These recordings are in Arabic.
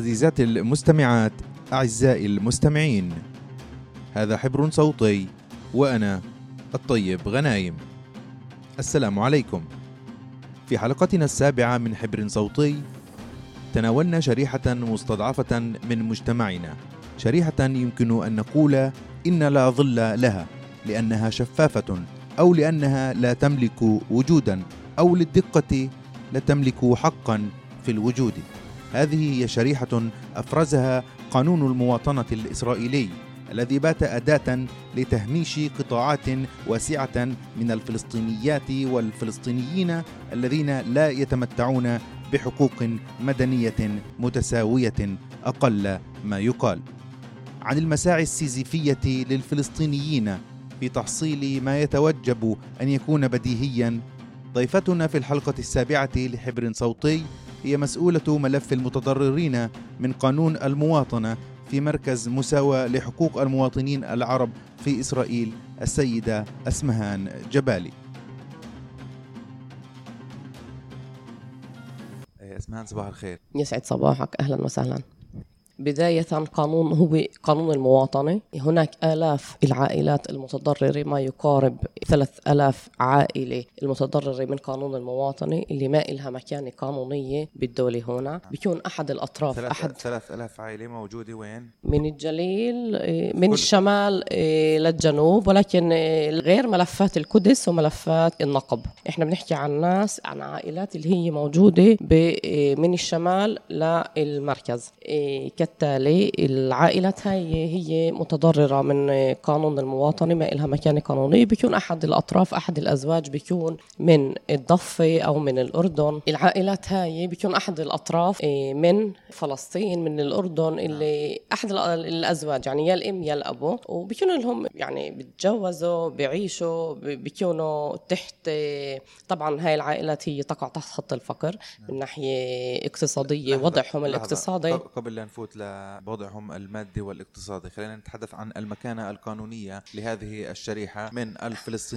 عزيزاتي المستمعات أعزائي المستمعين هذا حبر صوتي وأنا الطيب غنايم. السلام عليكم. في حلقتنا السابعة من حبر صوتي تناولنا شريحة مستضعفة من مجتمعنا شريحة يمكن أن نقول إن لا ظل لها لأنها شفافة أو لأنها لا تملك وجودا أو للدقة لا تملك حقا في الوجود. هذه هي شريحة أفرزها قانون المواطنة الإسرائيلي الذي بات أداة لتهميش قطاعات واسعة من الفلسطينيات والفلسطينيين الذين لا يتمتعون بحقوق مدنية متساوية أقل ما يقال. عن المساعي السيزيفية للفلسطينيين في تحصيل ما يتوجب أن يكون بديهيا ضيفتنا في الحلقة السابعة لحبر صوتي هي مسؤولة ملف المتضررين من قانون المواطنة في مركز مساواة لحقوق المواطنين العرب في إسرائيل السيدة أسمهان جبالي. أسمهان صباح الخير. يسعد صباحك. أهلا وسهلا. بداية قانون هو قانون المواطنة. هناك آلاف العائلات المتضررة ما يقارب ثلاث ألاف عائلة المتضررة من قانون المواطنة اللي ما إلها مكانة قانونية بالدولة هنا. بيكون أحد الأطراف ثلاث أحد ثلاث ألاف عائلة موجودة وين؟ من الجليل إيه، من الشمال إيه، للجنوب ولكن إيه، غير ملفات القدس وملفات النقب. إحنا بنحكي عن ناس عن عائلات اللي هي موجودة من الشمال للمركز. كالتالي العائلات هاي هي متضررة من قانون المواطنة ما إلها مكانة قانونية. بيكون أحد الأطراف أحد الأزواج بيكون من الضفة أو من الأردن. العائلات هاي بيكون أحد الأطراف من فلسطين من الأردن اللي أحد الأزواج يعني يا الأم يا الأبو. وبيكونوا لهم يعني بيتجوزوا بيعيشوا بيكونوا تحت طبعا هاي العائلات هي تقع تحت خط الفقر من ناحية اقتصادية وضعهم الاقتصادي. قبل لا نفوت لوضعهم المادي والاقتصادي خلينا نتحدث عن المكانة القانونية لهذه الشريحة. من الفلسطينيين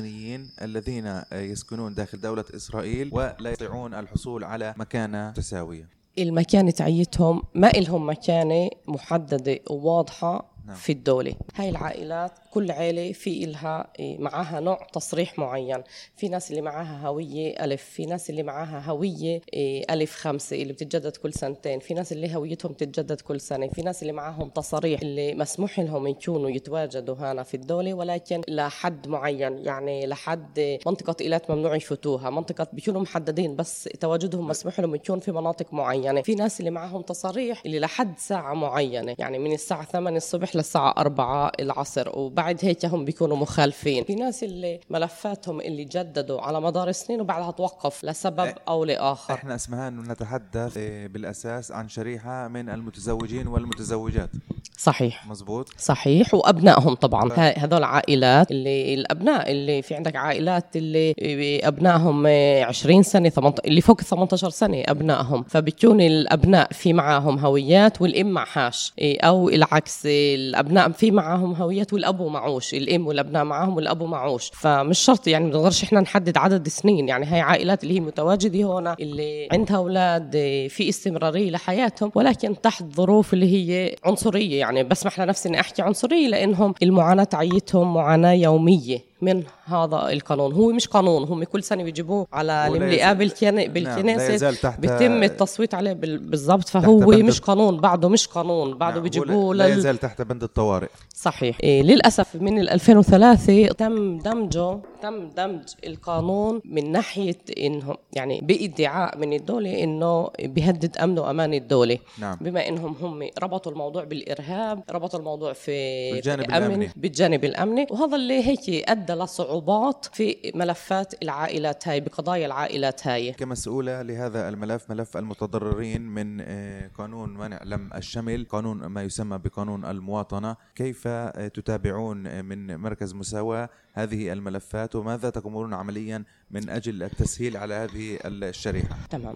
الذين يسكنون داخل دولة إسرائيل ولا يستطيعون الحصول على مكانة متساوية المكانة تعيتهم ما إلهم مكانة محددة وواضحة نعم. في الدولة. هاي العائلات كل عائلة في إلها إيه، معاها نوع تصريح معين. في ناس اللي معاها هوية ألف في ناس اللي معاها هوية إيه، ألف خمسة اللي بتتجدد كل سنتين. في ناس اللي هويتهم تتجدد كل سنة. في ناس اللي معاهم تصاريح اللي مسموح لهم يكونوا يتواجدوا هنا في الدولة ولكن لحد معين. يعني لحد منطقة إيلات ممنوع يفوتوها. منطقة بيكونوا محددين بس تواجدهم مسموح لهم يكون في مناطق معينة. في ناس اللي معاهم تصاريح اللي لحد ساعة معينة. يعني من الساعة 8 الصبح للساعة 4 العصر وبعد بعد هيك هم بيكونوا مخالفين. في ناس اللي ملفاتهم اللي جددوا على مدار السنين وبعدها توقف لسبب أو لآخر. إحنا اسمهان نتحدث بالأساس عن شريحة من المتزوجين والمتزوجات. صحيح. مزبوط صحيح. وأبنائهم طبعا. هذول عائلات اللي الأبناء اللي في عندك عائلات اللي أبنائهم 20 سنة 18 اللي فوق 18 سنة أبنائهم. فبتكون الأبناء في معاهم هويات والإم معهاش. أو العكس الأبناء في معاهم هويات والابو معوش الأم والأبناء معاهم والابو معوش. فمش شرط يعني ما نقدرش إحنا نحدد عدد سنين يعني هاي عائلات اللي هي متواجدة هنا اللي عندها أولاد في استمرارية لحياتهم ولكن تحت ظروف اللي هي عنصرية. يعني بسمح لنفسي إني أحكي عنصرية لأنهم المعاناة تعيتهم معاناة يومية. من هذا القانون. هو مش قانون هم كل سنة بيجيبوه على الاملاء بالكنيسة. بالكنيسه نعم بيتم التصويت عليه بالضبط. فهو مش قانون بعده مش قانون بعده نعم بيجيبوه لا يزال تحت بند الطوارئ. صحيح. إيه للأسف من 2003 تم دمجه تم دمج القانون من ناحية انهم يعني بإدعاء من الدولة إنه بيهدد أمن وأمان الدولة. نعم. بما إنهم هم ربطوا الموضوع بالإرهاب ربطوا الموضوع في بالجانب الأمني. بالجانب الأمني. وهذا اللي هيك أدى لصعوبات في ملفات العائلات هاي بقضايا العائلات هاي. كمسؤولة لهذا الملف ملف المتضررين من آه، قانون منع لم الشمل قانون ما يسمى بقانون المواطنة. كيف آه، تتابعون من مركز مساواة هذه الملفات؟ وماذا تقومون عمليا من أجل التسهيل على هذه الشريحة؟ تمام.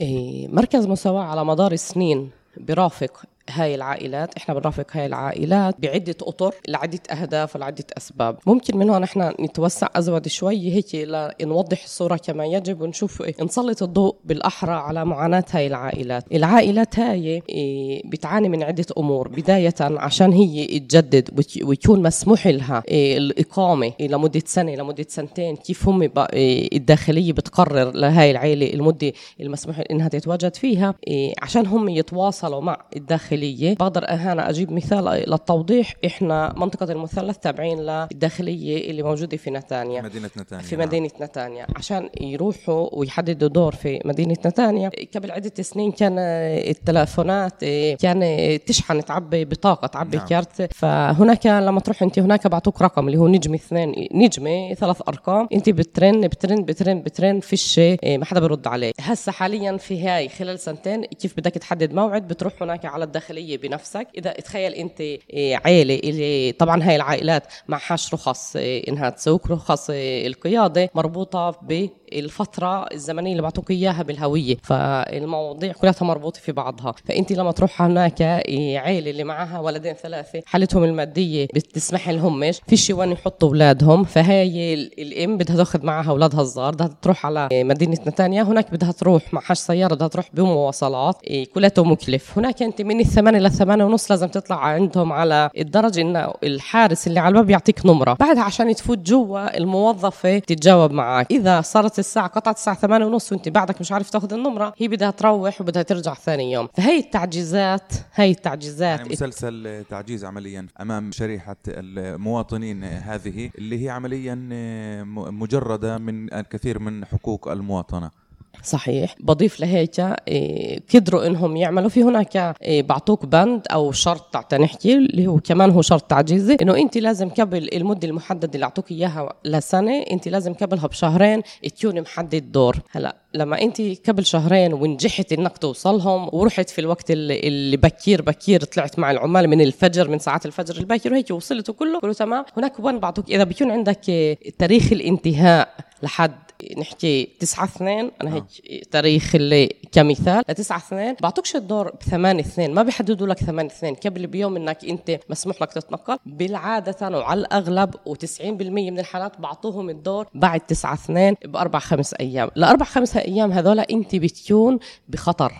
إيه، مركز مساواة على مدار السنين برافق هاي العائلات إحنا بنرافق هاي العائلات بعدة أطر لعدة أهداف ولعدة أسباب. ممكن من هون إحنا نتوسع أزود شوي هيك لنوضح الصورة كما يجب ونشوف نسلط الضوء بالأحرى على معاناة هاي العائلات. العائلات هاي إيه، بتعاني من عدة أمور بداية عشان هي تجدد ويكون مسموح لها إيه، الإقامة لمدة سنة لمدة سنتين كيف هم إيه، الداخلية بتقرر لهاي العائلة المدة المسموح إنها تتواجد فيها عشان هم يتواصلوا مع الداخلية. بقدر أنا أجيب مثال للتوضيح. إحنا منطقة المثلث تابعين للداخلية اللي موجودة في نتانيا. مدينة نتانيا في مدينة نتانيا. عشان يروحوا ويحددوا دور في مدينة نتانيا قبل عدة سنين كان التلفونات كان تشحن تعبي بطاقة تعبي نعم. كارت. فهناك لما تروح أنت هناك بعطوك رقم اللي هو نجمة اثنين نجمة ثلاث أرقام. أنت بترن بترن بترن بترن فيش ما حدا بيرد عليه هسه حاليا في هاي خلال سنتين كيف بدك تحدد موعد بتروح هناك على الداخلية بنفسك. إذا تخيل أنت عائلة اللي طبعا هاي العائلات معهاش رخص إنها تسوق رخص القيادة مربوطة ب الفترة الزمنية اللي بعطوك إياها بالهوية فالمواضيع كلها مربوطه في بعضها. فأنت لما تروح هناك عيلة اللي معها ولدين ثلاثة حالتهم المادية بتسمح لهمش فيش وين يحطوا أولادهم. فهي الأم بدها تاخذ معها أولادها الصغار بدها تروح على مدينة نتانيا. هناك بدها تروح معهاش سيارة بدها تروح بمواصلات. كلته مكلف. هناك أنت من الثمانية للثمانية ونص لازم تطلع عندهم على الدرجة انه الحارس اللي على الباب يعطيك نمرة. بعدها عشان تفوت جوا الموظفة تتجاوب معك إذا صارت الساعة قطعت الساعة 8 ونص وانت بعدك مش عارف تاخذ النمرة. هي بدها تروح وبدها ترجع ثاني يوم. فهي التعجيزات هي التعجيزات. يعني مسلسل تعجيز عمليا أمام شريحة المواطنين هذه اللي هي عمليا مجردة من الكثير من حقوق المواطنة. صحيح. بضيف لهيك إيه، قدروا إنهم يعملوا. في هناك إيه، بعطوك بند أو شرط تعطي نحكي اللي هو كمان هو شرط تعجيزي إنه انت لازم قبل المدة المحددة اللي أعطوك إياها لسنة انت لازم قبلها بشهرين تكون محدد دور. هلا لما انت قبل شهرين ونجحت إنك توصلهم ورحت في الوقت اللي, اللي بكير بكير طلعت مع العمال من الفجر من ساعات الفجر الباكر وهيك وصلت وكله كله تمام. هناك وين بعطوك. إذا بيكون عندك تاريخ الانتهاء لحد نحكي 9 2 أنا هيك آه. تاريخ اللي كمثال. ل 9 2 بعطوكش الدور ب 8 2 ما بيحددوا لك 8 2 قبل بيوم إنك أنت مسموح لك تتنقل. بالعادة وعلى الأغلب و90% من الحالات بعطوهم الدور بعد 9 2 بأربع خمس أيام. الاربع خمس أيام هذول أنت بتكون بخطر.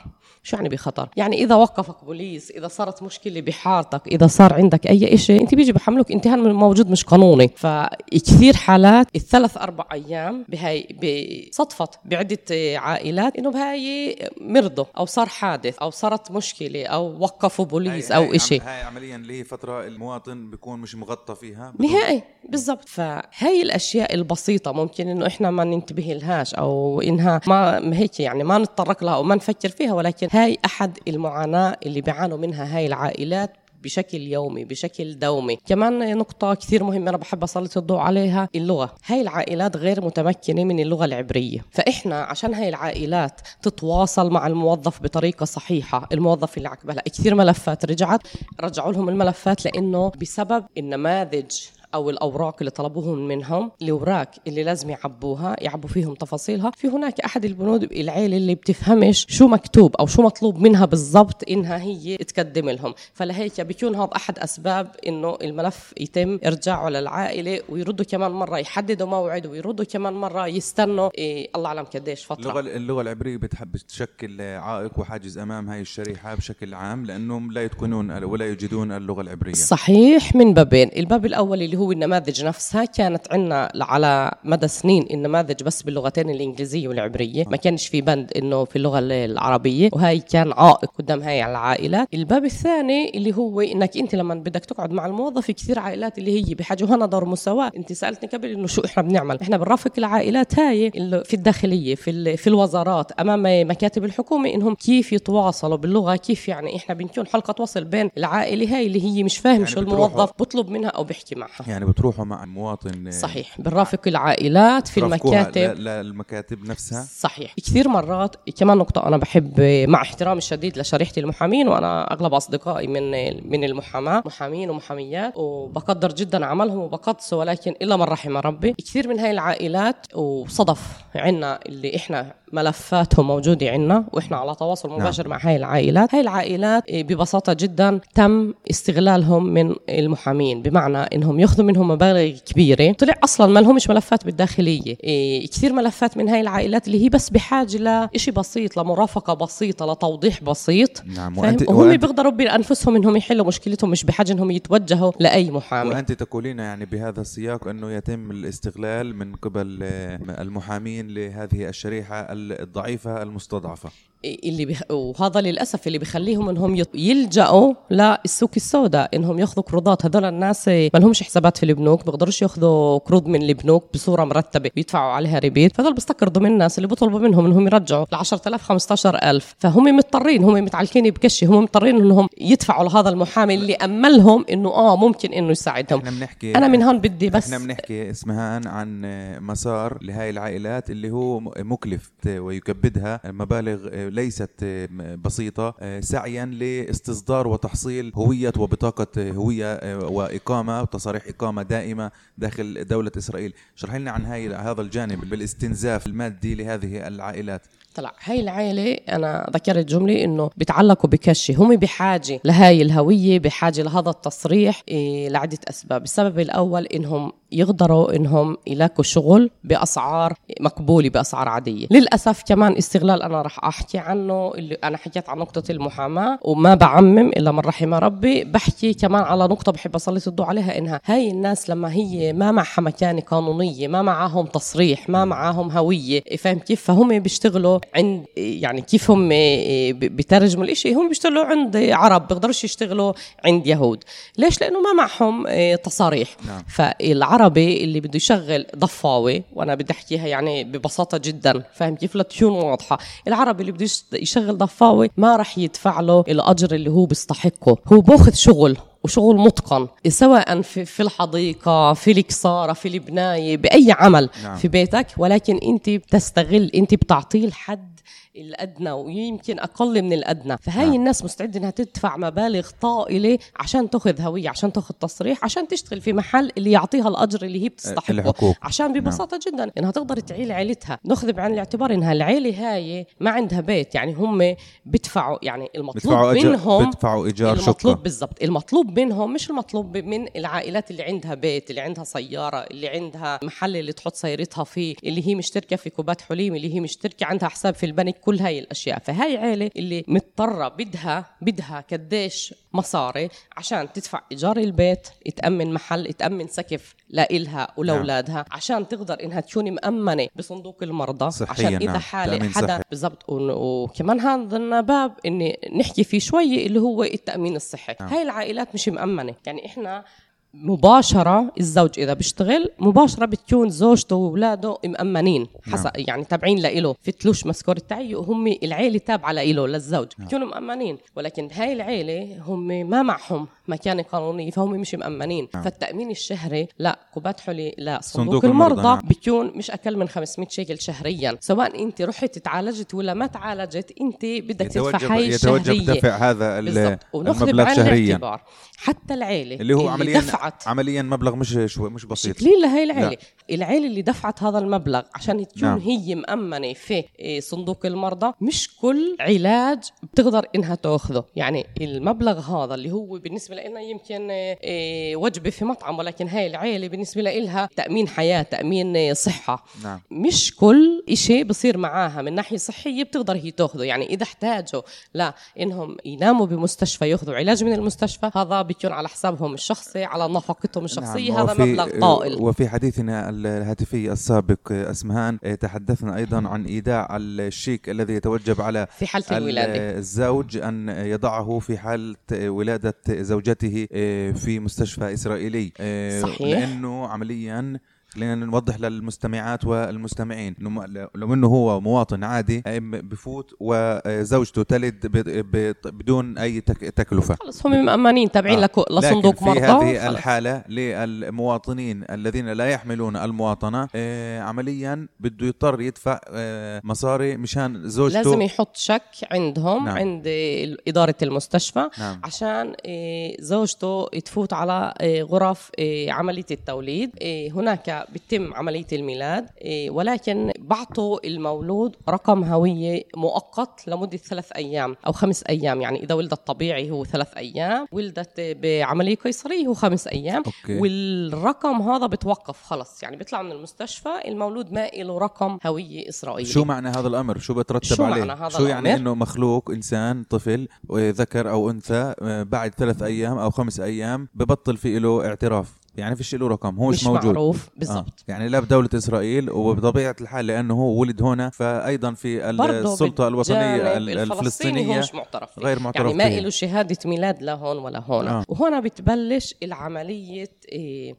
شو يعني بخطر؟ يعني إذا وقفك بوليس إذا صارت مشكلة بحارتك إذا صار عندك أي شيء أنت بيجي بحملك انتهاء موجود مش قانوني. فكثير حالات الثلاث أربع أيام بهاي بصدفت بعدة عائلات إنه بهاي مرضوا أو صار حادث أو صارت مشكلة أو وقفوا بوليس هاي أو شيء هاي عمليا اللي هي فتره المواطن بيكون مش مغطى فيها؟ نهائي بالضبط. فهي الأشياء البسيطة ممكن إنه إحنا ما ننتبه لهاش أو إنها ما هيك يعني ما نتطرق لها أو ما نفكر فيها ولكن هاي أحد المعاناة اللي بيعانوا منها هاي العائلات بشكل يومي بشكل دومي. كمان نقطة كثير مهمة أنا بحب أسلط الضوء عليها اللغة. هاي العائلات غير متمكنة من اللغة العبرية. فإحنا عشان هاي العائلات تتواصل مع الموظف بطريقة صحيحة الموظف اللي عقبها كثير ملفات رجعت رجعوا لهم الملفات لأنه بسبب النماذج أو الأوراق اللي طلبوهم منهم الأوراق اللي لازم يعبوها يعبوا فيهم تفاصيلها. في هناك أحد البنود العيله اللي بتفهمش شو مكتوب أو شو مطلوب منها بالضبط إنها هي تقدم لهم. فلهيك بيكون هذا أحد أسباب إنه الملف يتم إرجاعه للعائلة ويردوا كمان مرة يحددوا موعد ويردوا كمان مرة يستنوا. إيه الله أعلم قديش فترة. اللغة اللغة العبرية بتحب تشكل عائق وحاجز أمام هاي الشريحة بشكل عام لأنهم لا يتقنون ولا يجدون اللغة العبرية. صحيح من بابين. الباب الأول اللي هو هو النماذج نفسها كانت عندنا على مدى سنين النماذج بس باللغتين الإنجليزية والعبرية. ما كانش في بند إنه في اللغة العربية. وهي كان عائق قدام هاي العائلات الباب الثاني اللي هو إنك أنت لما بدك تقعد مع الموظف كثير عائلات اللي هي بحاجة وهنا دور مساواة. أنت سألتني قبل إنه شو إحنا بنعمل. إحنا بنرافق العائلات هاي في الداخلية في في الوزارات أمام مكاتب الحكومة إنهم كيف يتواصلوا باللغة كيف يعني إحنا بنكون حلقة وصل بين العائلة هاي اللي هي مش فاهم يعني شو الموظف بطلب منها أو بيحكي معها. يعني بتروحوا مع المواطن صحيح. بنرافق العائلات في المكاتب. للمكاتب نفسها؟ صحيح. كثير مرات كمان نقطة أنا بحب مع احترامي الشديد لشريحة المحامين وأنا أغلب أصدقائي من من المحاماة محامين ومحاميات وبقدر جدا عملهم وبقدسه ولكن إلا من رحم ربي. كثير من هاي العائلات وصدف عنا اللي إحنا ملفاتهم موجودة عندنا وإحنا على تواصل نعم. مباشر مع هاي العائلات. هاي العائلات آه، ببساطة جدا تم استغلالهم من المحامين بمعنى إنهم يأخذوا منهم مبالغ كبيرة. طلع أصلا ما لهمش ملفات بالداخلية. إيه كثير ملفات من هاي العائلات اللي هي بس بحاجة لشيء بسيط لمرافقة بسيطة لتوضيح بسيط. نعم؟ وأنت, وهم وأنت, بيقدروا بأنفسهم إنهم يحلوا مشكلتهم مش بحاجة إنهم يتوجهوا لأي محامي. وأنت تقولين يعني بهذا السياق أنه يتم الاستغلال من قبل آه، المحامين لهذه الشريحة الضعيفة المستضعفة. اللي بخ... وهذا للأسف اللي بيخليهم إنهم يلجأوا للسوق السوداء إنهم ياخذوا قروضات هذول الناس ما لهمش حسابات في البنوك بيقدروش ياخذوا قروض من البنوك بصورة مرتبة بيدفعوا عليها ريبيت. فهذول بيستقرضوا من الناس اللي بيطلبوا منهم إنهم يرجعوا ل 10000 15000 فهم مضطرين هم متعلقين بكشي هم مضطرين إنهم يدفعوا لهذا المحامي اللي أملهم إنه آه ممكن إنه يساعدهم. إحنا بنحكي أنا من هون بدي بس إحنا بنحكي اسمهان عن مسار لهاي العائلات اللي هو مكلف ويكبدها مبالغ ليست بسيطة سعيا لاستصدار وتحصيل هوية وبطاقة هوية وإقامة وتصاريح إقامة دائمة داخل دولة إسرائيل. شرح لنا عن هذا الجانب بالإستنزاف المادي لهذه العائلات. طلع. هاي العائلة أنا ذكرت جملة إنه بيتعلقوا بكشي. هم بحاجة لهاي الهوية بحاجة لهذا التصريح إيه لعدة أسباب. السبب الأول إنهم يقدروا إنهم يلاقوا شغل بأسعار مقبولة بأسعار عادية. للأسف كمان استغلال أنا رح أحكي عنه اللي أنا حكيت عن نقطة المحاماة وما بعمم إلا من رحم ربي بحكي كمان على نقطة بحب أسلط الضوء عليها إنها هاي الناس لما هي ما معها مكانة قانونية ما معاهم تصريح ما معاهم هوية فاهم كيف؟ فهم بيشتغلوا عند يعني كيف هم بترجموا الإشي. هم بيشتغلوا عند عرب بيقدروش يشتغلوا عند يهود. ليش؟ لأنه ما معهم تصاريح. نعم. فالعربي اللي بده يشغل ضفاوي وأنا بدي أحكيها يعني ببساطة جدا فاهم كيف؟ لتكون واضحة. العربي اللي بده يشغل ضفاوي ما راح يدفع له الأجر اللي هو بيستحقه. هو بأخذ شغل. وشغل متقن سواء في, في الحديقة في الكسارة في البناية بأي عمل نعم. في بيتك ولكن أنت بتستغل أنت بتعطيه الحد الأدنى ويمكن أقل من الأدنى فهي نعم. الناس مستعدة إنها تدفع مبالغ طائلة عشان تاخذ هوية عشان تاخذ تصريح عشان تشتغل في محل اللي يعطيها الأجر اللي هي بتستحقه الحقوق. عشان ببساطة نعم. جدا إنها تقدر تعيل عيلتها ناخذ بعين الاعتبار إنها العيلة هاي ما عندها بيت يعني هم بيدفعوا يعني المطلوب بدفعوا أجر منهم بدفعوا إيجار المطلوب بالضبط المطلوب منهم مش المطلوب من العائلات اللي عندها بيت اللي عندها سيارة اللي عندها محل اللي تحط سيارتها فيه اللي هي مشتركة في كوبات حليم اللي هي مشتركة عندها حساب في البنك كل هاي الأشياء فهاي عيلة اللي مضطرة بدها بدها قديش مصاري عشان تدفع إيجار البيت تامن محل تامن سقف لإلها ولأولادها نعم. عشان تقدر إنها تكون مأمنة بصندوق المرضى صحيا عشان إذا نعم. حاله حدا. بالضبط وكمان هذا باب إني نحكي فيه شوي اللي هو التأمين الصحي نعم. هاي العائلات مش مأمنة يعني إحنا مباشرة الزوج إذا بيشتغل مباشرة بتكون زوجته وأولاده مأمنين. حسب نعم. يعني تابعين لإله. في تلوش مسكور التعي وهم العيلة تابعة لإله للزوج. نعم. بتكونوا مأمنين. ولكن هاي العيلة هم ما معهم مكانة قانونية فهم مش مأمنين. نعم. فالتأمين الشهري لا كوبات حلي لا صندوق المرضى، المرضى نعم. بيكون مش أقل من 500 شيكل شهريا. سواء أنت رحت تعالجت ولا ما تعالجت أنت بدك تدفع يتوجب دفع هذا وناخذ المبلغ بعين شهريا. الاعتبار. حتى العيلة اللي هو عمليا دفعت. عمليا مبلغ مش شوي مش بسيط. قليل لهي العيلة. لا. العيلة اللي دفعت هذا المبلغ عشان تكون نعم. هي مأمنة في إيه، صندوق المرضى مش كل علاج بتقدر إنها تأخذه. يعني المبلغ هذا اللي هو بالنسبة لنا يمكن إيه، وجبة في مطعم ولكن هاي العيلة بالنسبة لها تأمين حياة تأمين إيه، صحة. نعم. مش كل إشي بصير معاها من ناحية صحية بتقدر هي تأخذه. يعني إذا احتاجوا لا إنهم يناموا بمستشفى يأخذوا علاج من المستشفى هذا بيكون على حسابهم الشخصي على نفقتهم الشخصية نعم، هذا وفي- مبلغ طائل. وفي حديثنا الهاتفي السابق أسمهان تحدثنا أيضا عن إيداع الشيك الذي يتوجب على في حالة الولادة. الزوج أن يضعه في حالة ولادة زوجته في مستشفى إسرائيلي. صحيح. لأنه عمليا خلينا نوضح للمستمعات والمستمعين إنه لو إنه هو مواطن عادي بفوت وزوجته تلد بدون أي تك- تكلفة خلص هم مأمنين تابعين آه. لصندوق لكن في مرضى هذه خلص. الحالة للمواطنين الذين لا يحملون المواطنة آه عمليا بده يضطر يدفع آه مصاري مشان زوجته لازم يحط شك عندهم نعم. عند إدارة المستشفى نعم. عشان آه، زوجته تفوت على آه، غرف آه، عملية التوليد آه، هناك فبتم عملية الميلاد إيه، ولكن بعطوا المولود رقم هوية مؤقت لمدة ثلاث أيام أو خمس أيام. يعني إذا ولدت طبيعي هو ثلاث أيام ولدت بعملية قيصرية هو خمس أيام. okay. والرقم هذا بتوقف خلص. يعني بيطلع من المستشفى المولود ما له رقم هوية اسرائيلي شو معنى هذا الأمر؟ شو بترتب شو عليه؟ معنى هذا شو يعني؟ إنه مخلوق إنسان طفل ذكر أو أنثى آه، بعد ثلاث أيام أو خمس أيام ببطل في له اعتراف؟ يعني فيش له رقم هو مش, مش موجود معروف آه. بالضبط يعني لا بدولة إسرائيل وبطبيعة الحال لأنه هو ولد هنا فأيضا في السلطة الوطنية الفلسطينية مش معترف فيه. غير معترف يعني ما. له شهادة ميلاد لا هون ولا هون آه. آه. وهنا بتبلش العملية إيه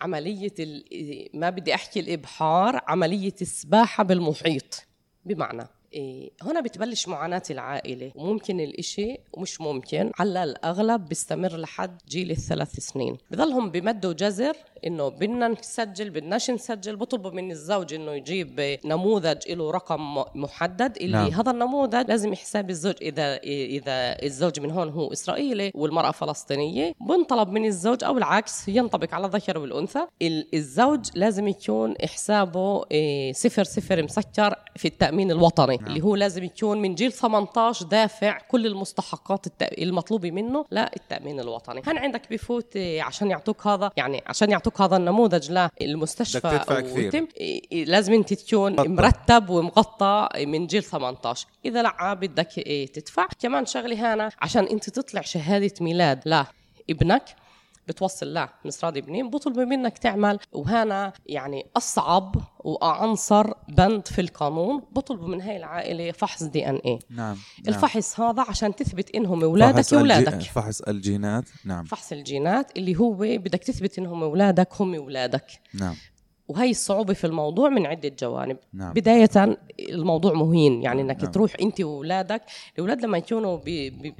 عملية إيه ما بدي أحكي الإبحار عملية السباحة بالمحيط بمعنى إيه هنا بتبلش معاناة العائلة. وممكن الإشي ومش ممكن. على الأغلب بيستمر لحد جيل الثلاث سنين. بضلهم بمدوا جزر إنه بدنا نسجل بدناش نسجل بطلبوا من الزوج إنه يجيب نموذج له رقم محدد اللي نعم. هذا النموذج لازم يحساب الزوج إذا إذا الزوج من هون هو إسرائيلي والمرأة فلسطينية بنطلب من الزوج أو العكس ينطبق على الذكر والأنثى ال- الزوج لازم يكون حسابه إيه، صفر صفر مسكر في التأمين الوطني نعم. اللي هو لازم يكون من جيل 18 دافع كل المستحقات المطلوبة منه للتأمين الوطني هن عندك بفوت إيه، عشان يعطوك هذا يعني عشان يعطوك هذا النموذج للمستشفى بدك تدفع أو كثير. يتم إيه، لازم انت تكون. مرتب ومغطى من جيل 18 إذا لا بدك إيه تدفع كمان شغلة هنا عشان انت تطلع شهادة ميلاد لا ابنك بتوصل لا نصراد ابنين بطلب منك تعمل. وهنا يعني أصعب وأعنصر بند في القانون بطلبوا من هاي العائلة فحص دي إن اي نعم نعم. الفحص هذا عشان تثبت إنهم اولادك فحص الجي- اولادك فحص الجينات نعم. فحص الجينات اللي هو بدك تثبت إنهم اولادك هم اولادك نعم. وهي الصعوبة في الموضوع من عدة جوانب. نعم. بداية الموضوع مهين يعني إنك نعم. تروح أنت وأولادك الأولاد لما يكونوا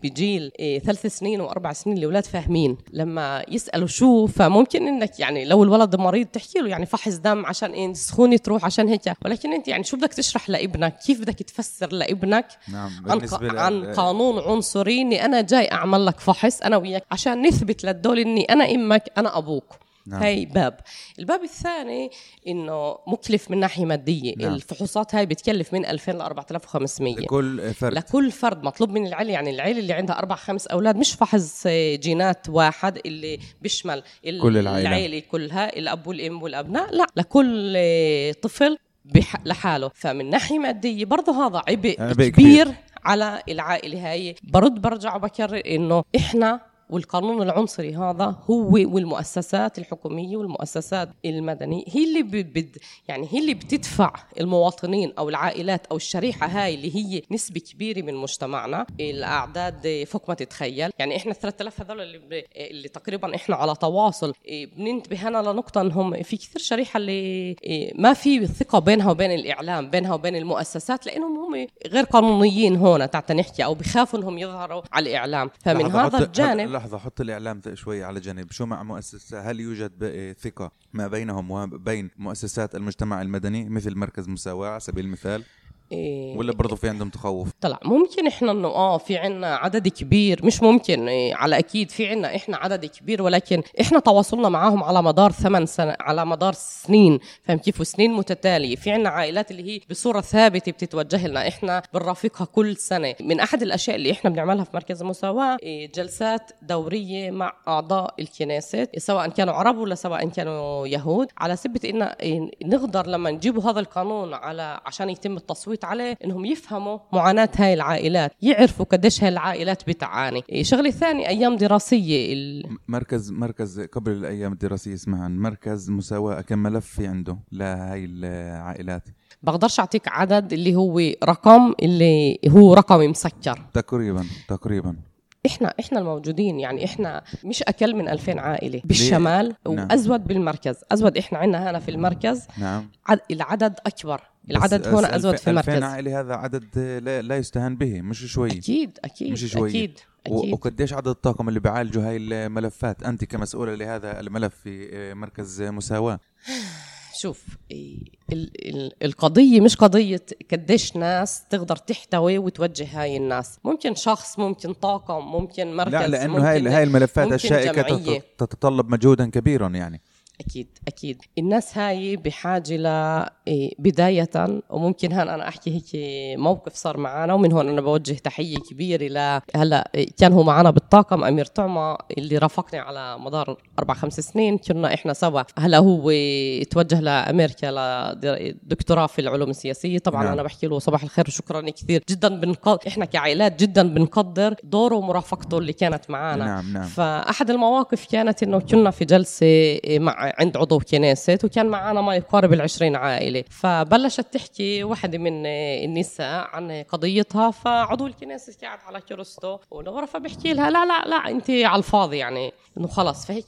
بجيل إيه ثلاث سنين وأربع سنين الأولاد فاهمين. لما يسألوا شو فممكن إنك يعني لو الولد مريض تحكي له يعني فحص دم عشان إيه سخونة تروح عشان هيك. ولكن أنت يعني شو بدك تشرح لابنك؟ كيف بدك تفسر لابنك؟ نعم عن, ل- عن قانون عنصري إني أنا جاي أعمل لك فحص أنا وياك عشان نثبت للدول إني أنا أمك أنا أبوك. نعم. هاي باب الباب الثاني إنه مكلف من ناحية مادية نعم. الفحوصات هاي بتكلف من 2000 ل 4500 لكل فرد لكل فرد مطلوب من العيلة يعني العيلة اللي عندها أربع خمس أولاد مش فحص آه، جينات واحد اللي بيشمل كل العائلة. العيلة كلها الأب والأم والأبناء لا لكل آه، طفل بح- لحاله فمن ناحية مادية برضه هذا عبء, عبء عبء كبير. كبير على العائلة هاي برد برجع وبكرر إنه إحنا والقانون العنصري هذا هو والمؤسسات الحكومية والمؤسسات المدنية. هي اللي بد يعني هي اللي بتدفع المواطنين أو العائلات أو الشريحة هاي اللي هي نسبة كبيرة من مجتمعنا. الأعداد فوق ما تتخيل. يعني إحنا 3000 هذول اللي, ب... اللي تقريبا إحنا على تواصل. بننتبه هنا لنقطة إنهم في كثير شريحة اللي ما في ثقة بينها وبين الإعلام بينها وبين المؤسسات لأنهم هم غير قانونيين هون تعال نحكي أو بخافوا إنهم يظهروا على الإعلام. فمن هذا الجانب لحظة حط الإعلام شوي على جنب. شو مع مؤسسة هل يوجد ثقة ما بينهم وبين مؤسسات المجتمع المدني مثل مركز مساواة على سبيل المثال؟ إيه. ولا برضه في عندهم تخوف؟ طلع ممكن إحنا إنه آه في عنا عدد كبير مش ممكن إيه على أكيد في عنا إحنا عدد كبير ولكن إحنا تواصلنا معاهم على مدار ثمان سنة على مدار سنين فاهم كيف؟ وسنين متتالية. في عنا عائلات اللي هي بصورة ثابتة بتتوجه لنا إحنا بنرافقها كل سنة. من أحد الأشياء اللي إحنا بنعملها في مركز المساواة إيه جلسات دورية مع أعضاء الكنيسة سواء كانوا عرب ولا سواء كانوا يهود على سبة ان إيه نقدر لما نجيبوا هذا القانون على عشان يتم التصويت عليه إنهم يفهموا معاناة هاي العائلات يعرفوا قديش هاي العائلات بتعاني. إيه شغلة ثانية أيام دراسية ال... مركز مركز قبل الأيام الدراسية اسمها مركز مساواة كم ملف في عنده لهي العائلات؟ بقدرش أعطيك عدد اللي هو رقم اللي هو رقم مسكر. تقريبا تقريبا. إحنا إحنا الموجودين يعني إحنا مش أقل من 2000 عائلة. بالشمال نعم. وأزود بالمركز. أزود إحنا عندنا هنا في المركز نعم. عد... العدد أكبر. العدد هون ازود في 2000 المركز عائلة هذا عدد لا, لا يستهان به مش شوي. أكيد أكيد مش شوي. أكيد أكيد. وقديش عدد الطاقم اللي بيعالجوا هاي الملفات؟ أنت كمسؤولة لهذا الملف في آه، مركز مساواة. شوف ال- ال- القضية مش قضية قديش ناس تقدر تحتوي وتوجه هاي الناس. ممكن شخص ممكن طاقم ممكن مركز لا لأنه ممكن هاي هاي الملفات. تت- تتطلب مجهودا كبيرا يعني. أكيد أكيد. الناس هاي بحاجة بداية وممكن هان أنا أحكي هيك موقف صار معنا ومن هون أنا بوجه تحية كبيرة ل هلأ كان هو معنا بالطاقم أمير طعمة اللي رافقني على مدار أربع خمس سنين. كنا إحنا سوا. هلأ هو توجه لامريكا لدكتوراه في العلوم السياسية. طبعا نعم. أنا بحكي له صباح الخير وشكرا كثير. جدا بنقدر إحنا كعائلات جدا بنقدر دوره ومرافقته اللي كانت معنا نعم نعم. فأحد المواقف كانت إنه كنا في جلسة إيه، مع عند عضو كنيسة وكان معنا ما يقارب العشرين عائلة. فبلشت تحكي واحدة من النساء عن قضيتها فعضو الكنيسة قاعد على كرسته ولورا فبحكي لها لا لا لا انت على الفاضي يعني. إنه خلص فهيك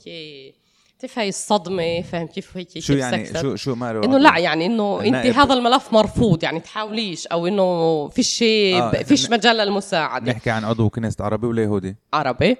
كيف هي الصدمة؟ فاهم؟ كيف هيك شو يعني؟ شو شو ماله إنه لا يعني إنه انت هذا الملف مرفوض يعني تحاوليش أو إنه فيش آه فيش مجال للمساعدة. نحكي عن عضو كنيسة عربي ولا يهودي؟ عربي.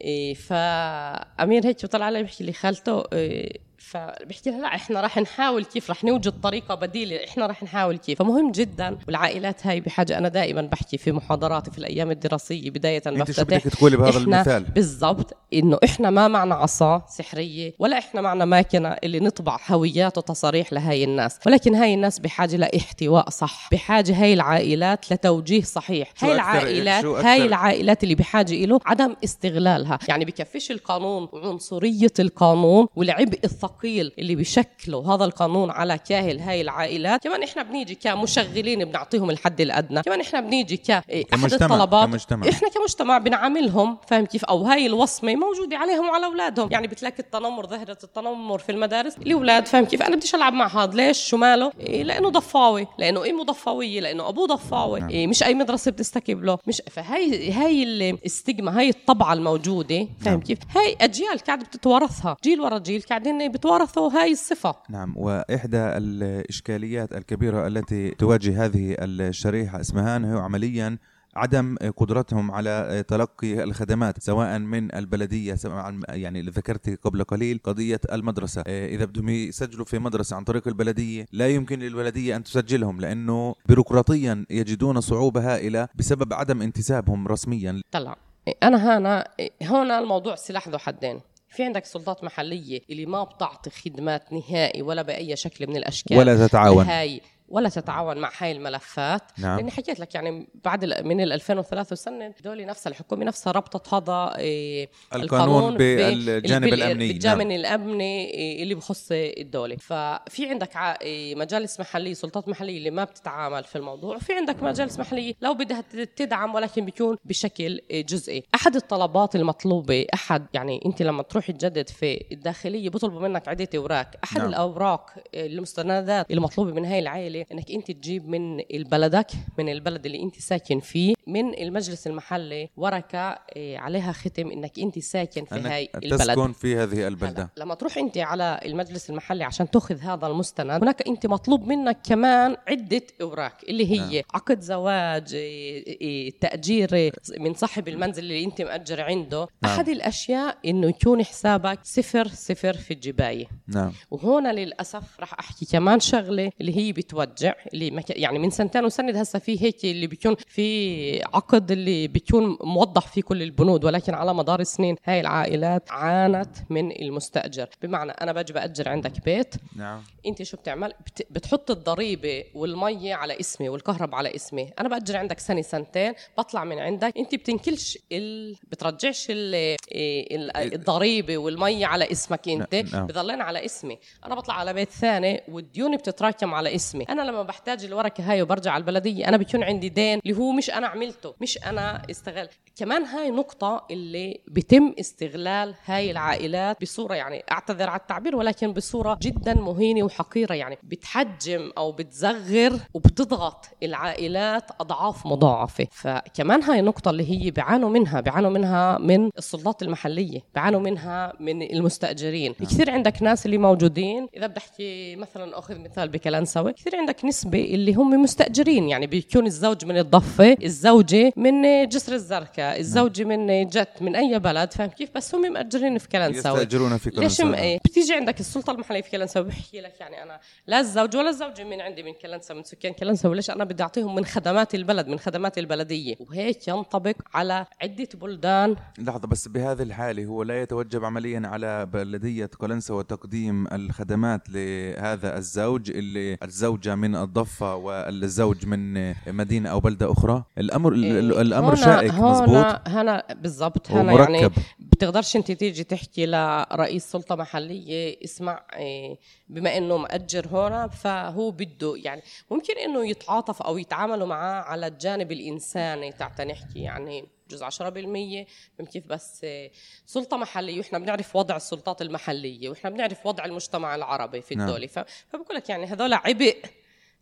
إيه فأمير هيك طلع علي بيحكي لي خالته إيه فبحكي لها لا إحنا راح نحاول كيف راح نوجد طريقة بديلة إحنا راح نحاول كيف. فمهم جدا والعائلات هاي بحاجة أنا دائما بحكي في محاضراتي في الأيام الدراسية بداية أنت شو بدك تقولي بهذا المثال؟ بالضبط إنه إحنا ما معنا عصا سحرية ولا إحنا معنا ماكينة اللي نطبع هويات وتصاريح لهي الناس. ولكن هاي الناس بحاجة لإحتواء صح بحاجة هاي العائلات لتوجيه صحيح. هاي العائلات هاي العائلات اللي بحاجة له عدم استغلالها. يعني بكفيش القانون وعنصريه القانون والعبء الثقافي الثقيل اللي بيشكلوا هذا القانون على كاهل هاي العائلات. كمان إحنا بنيجي كمشغلين بنعطيهم الحد الأدنى. كمان إحنا بنيجي كاحد الطلبات كمجتمع. إحنا كمجتمع بنعاملهم فاهم كيف؟ أو هاي الوصمة موجودة عليهم وعلى أولادهم. يعني بتلاقي التنمر ظاهره التنمر في المدارس. الأولاد فاهم كيف؟ أنا بديش ألعب مع هذا ليش؟ شو ماله؟ إيه لأنه ضفاوي لأنه امه ضفاوية لأنه أبوه ضفاوي. نعم. إيه مش أي مدرسة بتستكب له. مش فهي هاي الاستجما هاي الطبعة الموجودة فاهم نعم. كيف؟ هاي أجيال قاعدة بتتوارثها. جيل ورا جيل قاعدين بتوارثوا هاي الصفة. نعم وإحدى الإشكاليات الكبيرة التي تواجه هذه الشريحة اسمها أنه عمليا عدم قدرتهم على تلقي الخدمات سواء من البلدية سواء يعني اللي ذكرت قبل قليل قضية المدرسة. إذا بدهم يسجلوا في مدرسة عن طريق البلدية لا يمكن للبلدية أن تسجلهم لأنه بيروقراطيا يجدون صعوبة هائلة بسبب عدم انتسابهم رسميا. طلع. أنا هنا هون الموضوع سلاح ذو حدين. في عندك سلطات محلية اللي ما بتعطي خدمات نهائي ولا بأي شكل من الأشكال. ولا تتعاون. هاي ولا تتعاون مع هاي الملفات نعم. لأني حكيت لك يعني بعد من ال 2003 سنه دولي نفسها الحكومة نفسها ربطت هذا إيه القانون, بالجانب الأمني بالجانب نعم. الأمني إيه اللي بخص الدولة ففي عندك إيه مجالس محلية سلطات محلية اللي ما بتتعامل في الموضوع وفي عندك مجالس محلية لو بدها تدعم ولكن بيكون بشكل جزئي أحد الطلبات المطلوبة أحد يعني أنت لما تروحي تجدد في الداخلية بيطلبوا منك عدة أوراق أحد نعم. الأوراق المستندات المطلوبة من هاي العائلة العائله انك انت تجيب من بلدك من البلد اللي انت ساكن فيه من المجلس المحلي ورقه إيه، عليها ختم انك انت ساكن في هاي البلد. تسكن في هذه البلدة. لما تروح انت على المجلس المحلي عشان تاخذ هذا المستند هناك انت مطلوب منك كمان عدة أوراق اللي هي نعم. عقد زواج إيه، إيه، تأجير من صاحب المنزل اللي انت مأجر عنده. نعم. أحد الأشياء إنه يكون حسابك صفر صفر في الجباية. نعم. وهنا للأسف راح أحكي كمان شغلة اللي هي بتوجه بترجع اللي مك... يعني من سنتين وسند هسه في هيك اللي بيكون في عقد اللي بيكون موضح في كل البنود ولكن على مدار السنين هاي العائلات عانت من المستأجر. بمعنى أنا باجي بأجر عندك بيت. نعم. أنت شو بتعمل؟ بت... بتحط الضريبة والمية على اسمي والكهرباء على اسمي. أنا بأجر عندك سنة سنتين بطلع من عندك. أنت بتنكلش ال... بترجعش ال... ال... الضريبة والمية على اسمك أنت. نعم. بضلين على اسمي. أنا بطلع على بيت ثاني والديون بتتراكم على اسمي. أنا لما بحتاج الورقه هاي وبرجع على البلدية أنا بيكون عندي دين اللي هو مش أنا عملته مش أنا استغل. كمان هاي نقطة اللي بيتم استغلال هاي العائلات بصورة يعني أعتذر على التعبير ولكن بصورة جدا مهينة وحقيرة يعني. بتحجم أو بتزغر وبتضغط العائلات أضعاف مضاعفة. فكمان هاي النقطة اللي هي بيعانوا منها بيعانوا منها من السلطات المحلية بيعانوا منها من المستأجرين. نعم. كثير عندك ناس اللي موجودين إذا بدي أحكي مثلا أخذ مثال بكلانسوي كثير عندك نسبة اللي هم مستأجرين يعني بيكون الزوج من الضفة الزوج الزوجة من جسر الزرقاء الزوجة من جت من أي بلد فاهم كيف؟ بس هم مأجرين في كلنساوي يستأجرون في ليش كلنساوي م... إيه؟ بتيجي عندك السلطة المحلية في كلنساوي بحكي لك يعني أنا لا الزوج ولا الزوجة من عندي من كلنساوي من سكان كلنساوي ليش أنا بدي أعطيهم من خدمات البلد من خدمات البلدية؟ وهيك ينطبق على عدة بلدان. لحظة بس بهذه الحالة هو لا يتوجب عمليا على بلدية قلنسوة تقديم الخدمات لهذا الزوج اللي الزوجة من الضفة والزوج من مدينة أو بلدة أخرى؟ الأمر إيه، الأمر هنا- شائك مزبوط هنا هنا بالضبط هنا يعني بتقدرش انت تيجي تحكي لرئيس سلطة محلية اسمع إيه، بما إنه مأجر هنا فهو بده يعني ممكن إنه يتعاطف أو يتعاملوا معاه على الجانب الإنساني تاعتا نحكي يعني جزء 10% من كيف بس إيه، سلطة محلية. وإحنا بنعرف وضع السلطات المحلية وإحنا بنعرف وضع المجتمع العربي في نعم. الدولة. ف- فبقول لك يعني هذول عبء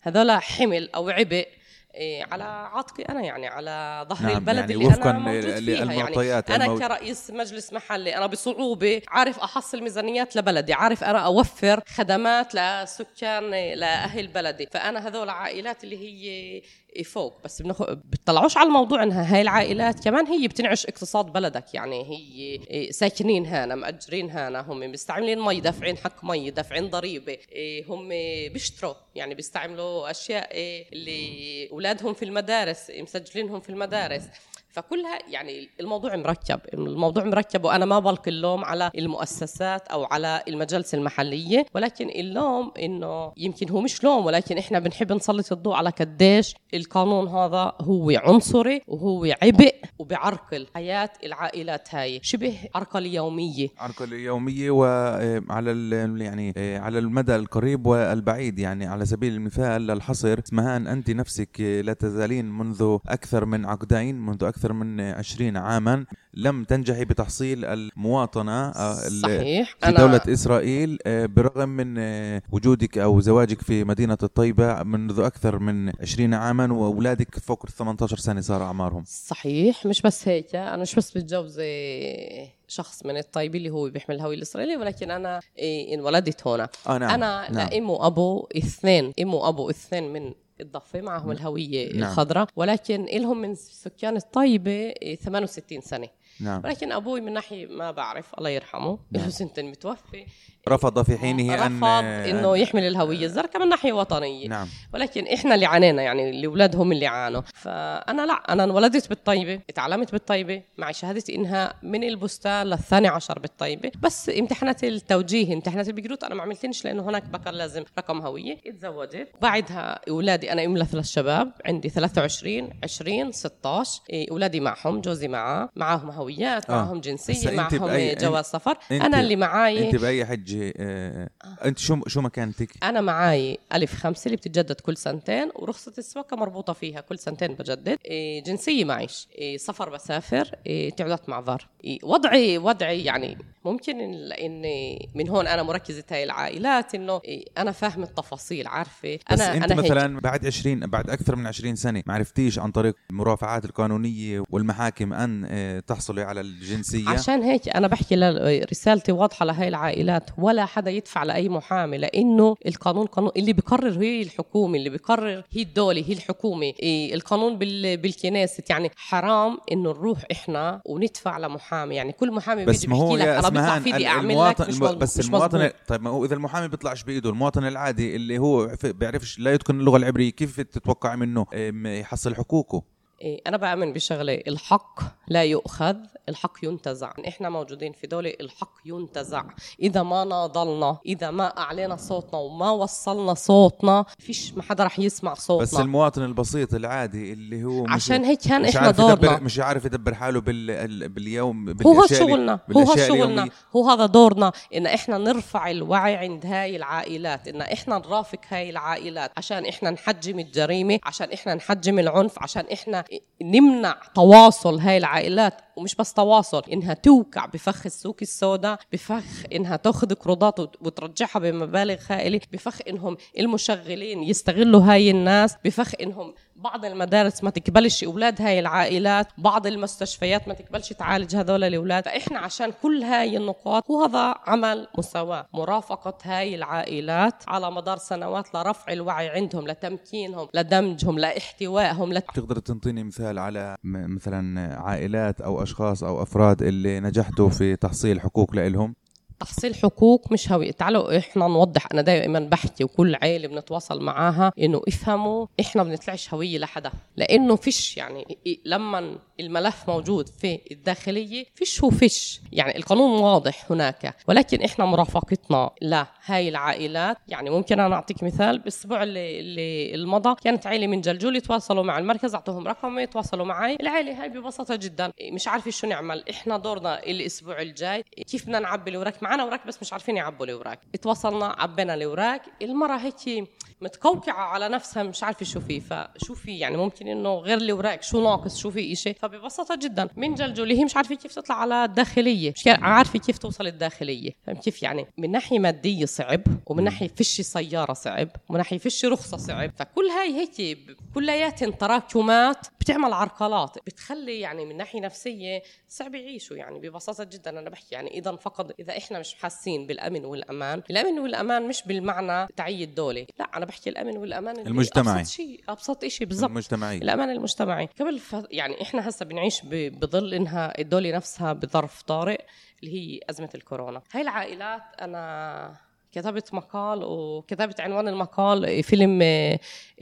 هذول حمل أو عبء إيه، على عاتقي أنا يعني على ظهر نعم، البلد يعني اللي وفقاً أنا موجود فيها يعني. أنا كرئيس مجلس محلي أنا بصعوبة عارف أحصل ميزانيات لبلدي عارف أنا أوفر خدمات لسكان لأهل بلدي. فأنا هذول عائلات اللي هي فوق بس بنخ... بتطلعوش على الموضوع إنها هاي العائلات. كمان هي بتنعش اقتصاد بلدك يعني هي ساكنين هنا مأجرين هنا هم مستعملين مي دافعين حق مي دافعين ضريبة. إيه، هم بيشتروا يعني بيستعملوا أشياء إيه، اللي أولادهم في المدارس مسجلينهم في المدارس. فكلها يعني الموضوع مركب الموضوع مركب وأنا ما بلقي اللوم على المؤسسات أو على المجالس المحلية. ولكن اللوم إنه يمكن هو مش لوم ولكن إحنا بنحب نسلط الضوء على قديش القانون هذا هو عنصري وهو عبء وبعرقل حياه العائلات هاي. شبه عرقلة يومية. عرقل يومية وعلى ال- يعني آه، على المدى القريب والبعيد. يعني على سبيل المثال للحصر اسمهان أنت نفسك لا تزالين منذ أكثر من عقدين منذ أكثر من عشرين عاما لم تنجحي بتحصيل المواطنة آه، صحيح. في دولة إسرائيل آه، برغم من آه، وجودك أو زواجك في مدينة الطيبة منذ أكثر من 20 عاما وأولادك فوق ال 18 سنة صار أعمارهم. صحيح. مش بس هيك أنا مش بس بتجوز إيه، شخص من الطيب اللي هو بيحمل الهوية الإسرائيلية ولكن أنا إيه، انولدت هنا. آه نعم. أنا نعم. لأم وأبو اثنين. أم وأبو اثنين من الضفه معهم الهوية نعم. الخضراء ولكن لهم من سكان الطيبة إيه، 68 سنة نعم. ولكن أبوي من ناحية ما بعرف الله يرحمه له سنتين متوفي. رفض في حينه أن رفض إنه يحمل الهوية الزرقاء من ناحية وطنية. نعم. ولكن إحنا اللي عانينا يعني الاولاد هم اللي عانوا. فأنا لا أنا انولدت بالطيبة اتعلمت بالطيبة معي شهاده انهاء من البستان للثاني عشر بالطيبة. بس امتحانات التوجيه امتحانات البقروت أنا ما عملتنش لأنه هناك بكر لازم رقم هوية. اتزوجت. بعدها أولادي أنا أم لثلاث شباب عندي 23 20 16 إيه، أولادي معهم جوزي معاه معاهم هويات آه. معهم جنسية معهم بأي- جواز سفر. أنا اللي معاي. أنت بأي حجه آه أنت شو شو مكانتك؟ أنا معاي ألف خمسة اللي بتتجدد كل سنتين ورخصة السواقه مربوطة فيها كل سنتين بجدد. إيه جنسية معيش. إيه سفر بسافر. إيه تعداد معذر. إيه وضعي وضعي يعني ممكن اني من هون أنا مركزة هاي العائلات إنه أنا فاهم التفاصيل عارفة. بس أنا أنت أنا هيك. مثلا بعد 20 بعد أكثر من 20 سنة ما عرفتيش عن طريق المرافعات القانونية والمحاكم أن آه، تحصلي على الجنسية؟ عشان هيك أنا بحكي رسالتي واضحة لهي العائلات. ولا حدا يدفع لأي محامي لأنه القانون قانون اللي بيقرر هي الحكومة اللي بيقرر هي الدولة هي الحكومة. إيه القانون بال بالكنيست. يعني حرام إنه نروح إحنا وندفع لمحامي. يعني كل محامي بس بيجي ما هو بيحكي لك اسمهان فيدي اعمل لك المواطن مش الم- مظبوط بس مش المواطن مظبوط. طيب ما هو إذا المحامي بيطلعش بإيده المواطن العادي اللي هو بيعرفش لا يتقن اللغة العبرية كيف تتوقع منه يحصل حقوقه أنا بآمن بشغلة الحق لا يؤخذ الحق ينتزع. إحنا موجودين في دولة الحق ينتزع. إذا ما ناضلنا إذا ما أعلينا صوتنا وما وصلنا صوتنا فيش ما حدا رح يسمع صوتنا. بس المواطن البسيط العادي اللي هو مش عشان هيك كان يدبر دورنا. مش عارف يدبر حاله بال ال- باليوم هو هذا شغلنا هو هذا شغلنا. هو هذا دورنا. إن إحنا نرفع الوعي عند هاي العائلات إن إحنا نرافق هاي العائلات. عشان إحنا نحجم الجريمة عشان إحنا نحجم العنف عشان إحنا نمنع تواصل هاي العائلات ومش بس تواصل إنها توقع بفخ السوق السوداء بفخ إنها تأخذ قروضات وترجعها بمبالغ خائله بفخ إنهم المشغلين يستغلوا هاي الناس بفخ إنهم بعض المدارس ما تقبلش أولاد هاي العائلات بعض المستشفيات ما تقبلش تعالج هذول الأولاد. فإحنا عشان كل هاي النقاط وهذا عمل مساواة مرافقة هاي العائلات على مدار سنوات لرفع الوعي عندهم لتمكينهم لدمجهم لإحتوائهم لت... تقدر تنطيني مثال على مثلا عائلات أو أشخاص أو أفراد اللي نجحتوا في تحصيل حقوق لهم تحصيل حقوق مش هوية تعالوا إحنا نوضح. أنا دائما بحكي وكل عائله بنتواصل معاها إنه افهموا إحنا بنطلعش هوية لحدا. لأنه فيش يعني لما الملف موجود في الداخلية فيش هو فيش يعني القانون واضح هناك. ولكن إحنا مرافقتنا لهاي العائلات يعني ممكن أنا أعطيك مثال. بالأسبوع اللي, اللي المضى كانت عائله من جلجول يتواصلوا مع المركز أعطوهم رقم يتواصلوا معي العائله هاي ببساطة جدا. مش عارفة شو نعمل إحنا دورنا الأسبوع الجاي كيف بدنا نعبي الوراك معنا اوراق بس مش عارفين يعبوا الاوراق اتواصلنا عبينا الاوراق المرة هيك متقوقعه على نفسها مش عارفه شو في. فشو في يعني ممكن إنه غير الاوراق شو ناقص؟ شو في شيء فببساطة جدا. من جلجولي هي مش عارفة كيف تطلع على الداخلية. مش عارفة كيف توصل الداخلية. فهم كيف؟ يعني من ناحية مادية صعب ومن ناحية فيش سيارة صعب ومن ناحية فيش رخصة صعب. فكل هاي هيك كليات تراكمات بتعمل عرقلات. بتخلي يعني من ناحية نفسية صعب يعيشوا يعني. ببساطة جدا أنا بحكي يعني إذا فقط إذا إحنا مش حاسين بالأمن والأمان. الأمن والأمان مش بالمعنى تعيي الدولة. لا أنا بحكي الأمن والأمان المجتمعي. أبسط شيء أبسط شيء بالضبط. المجتمعي. الامان المجتمعي. قبل ف... يعني إحنا هسه بنعيش بظل إنها الدولة نفسها بظرف طارئ اللي هي أزمة الكورونا. هاي العائلات أنا كتبت مقال وكتبت عنوان المقال فيلم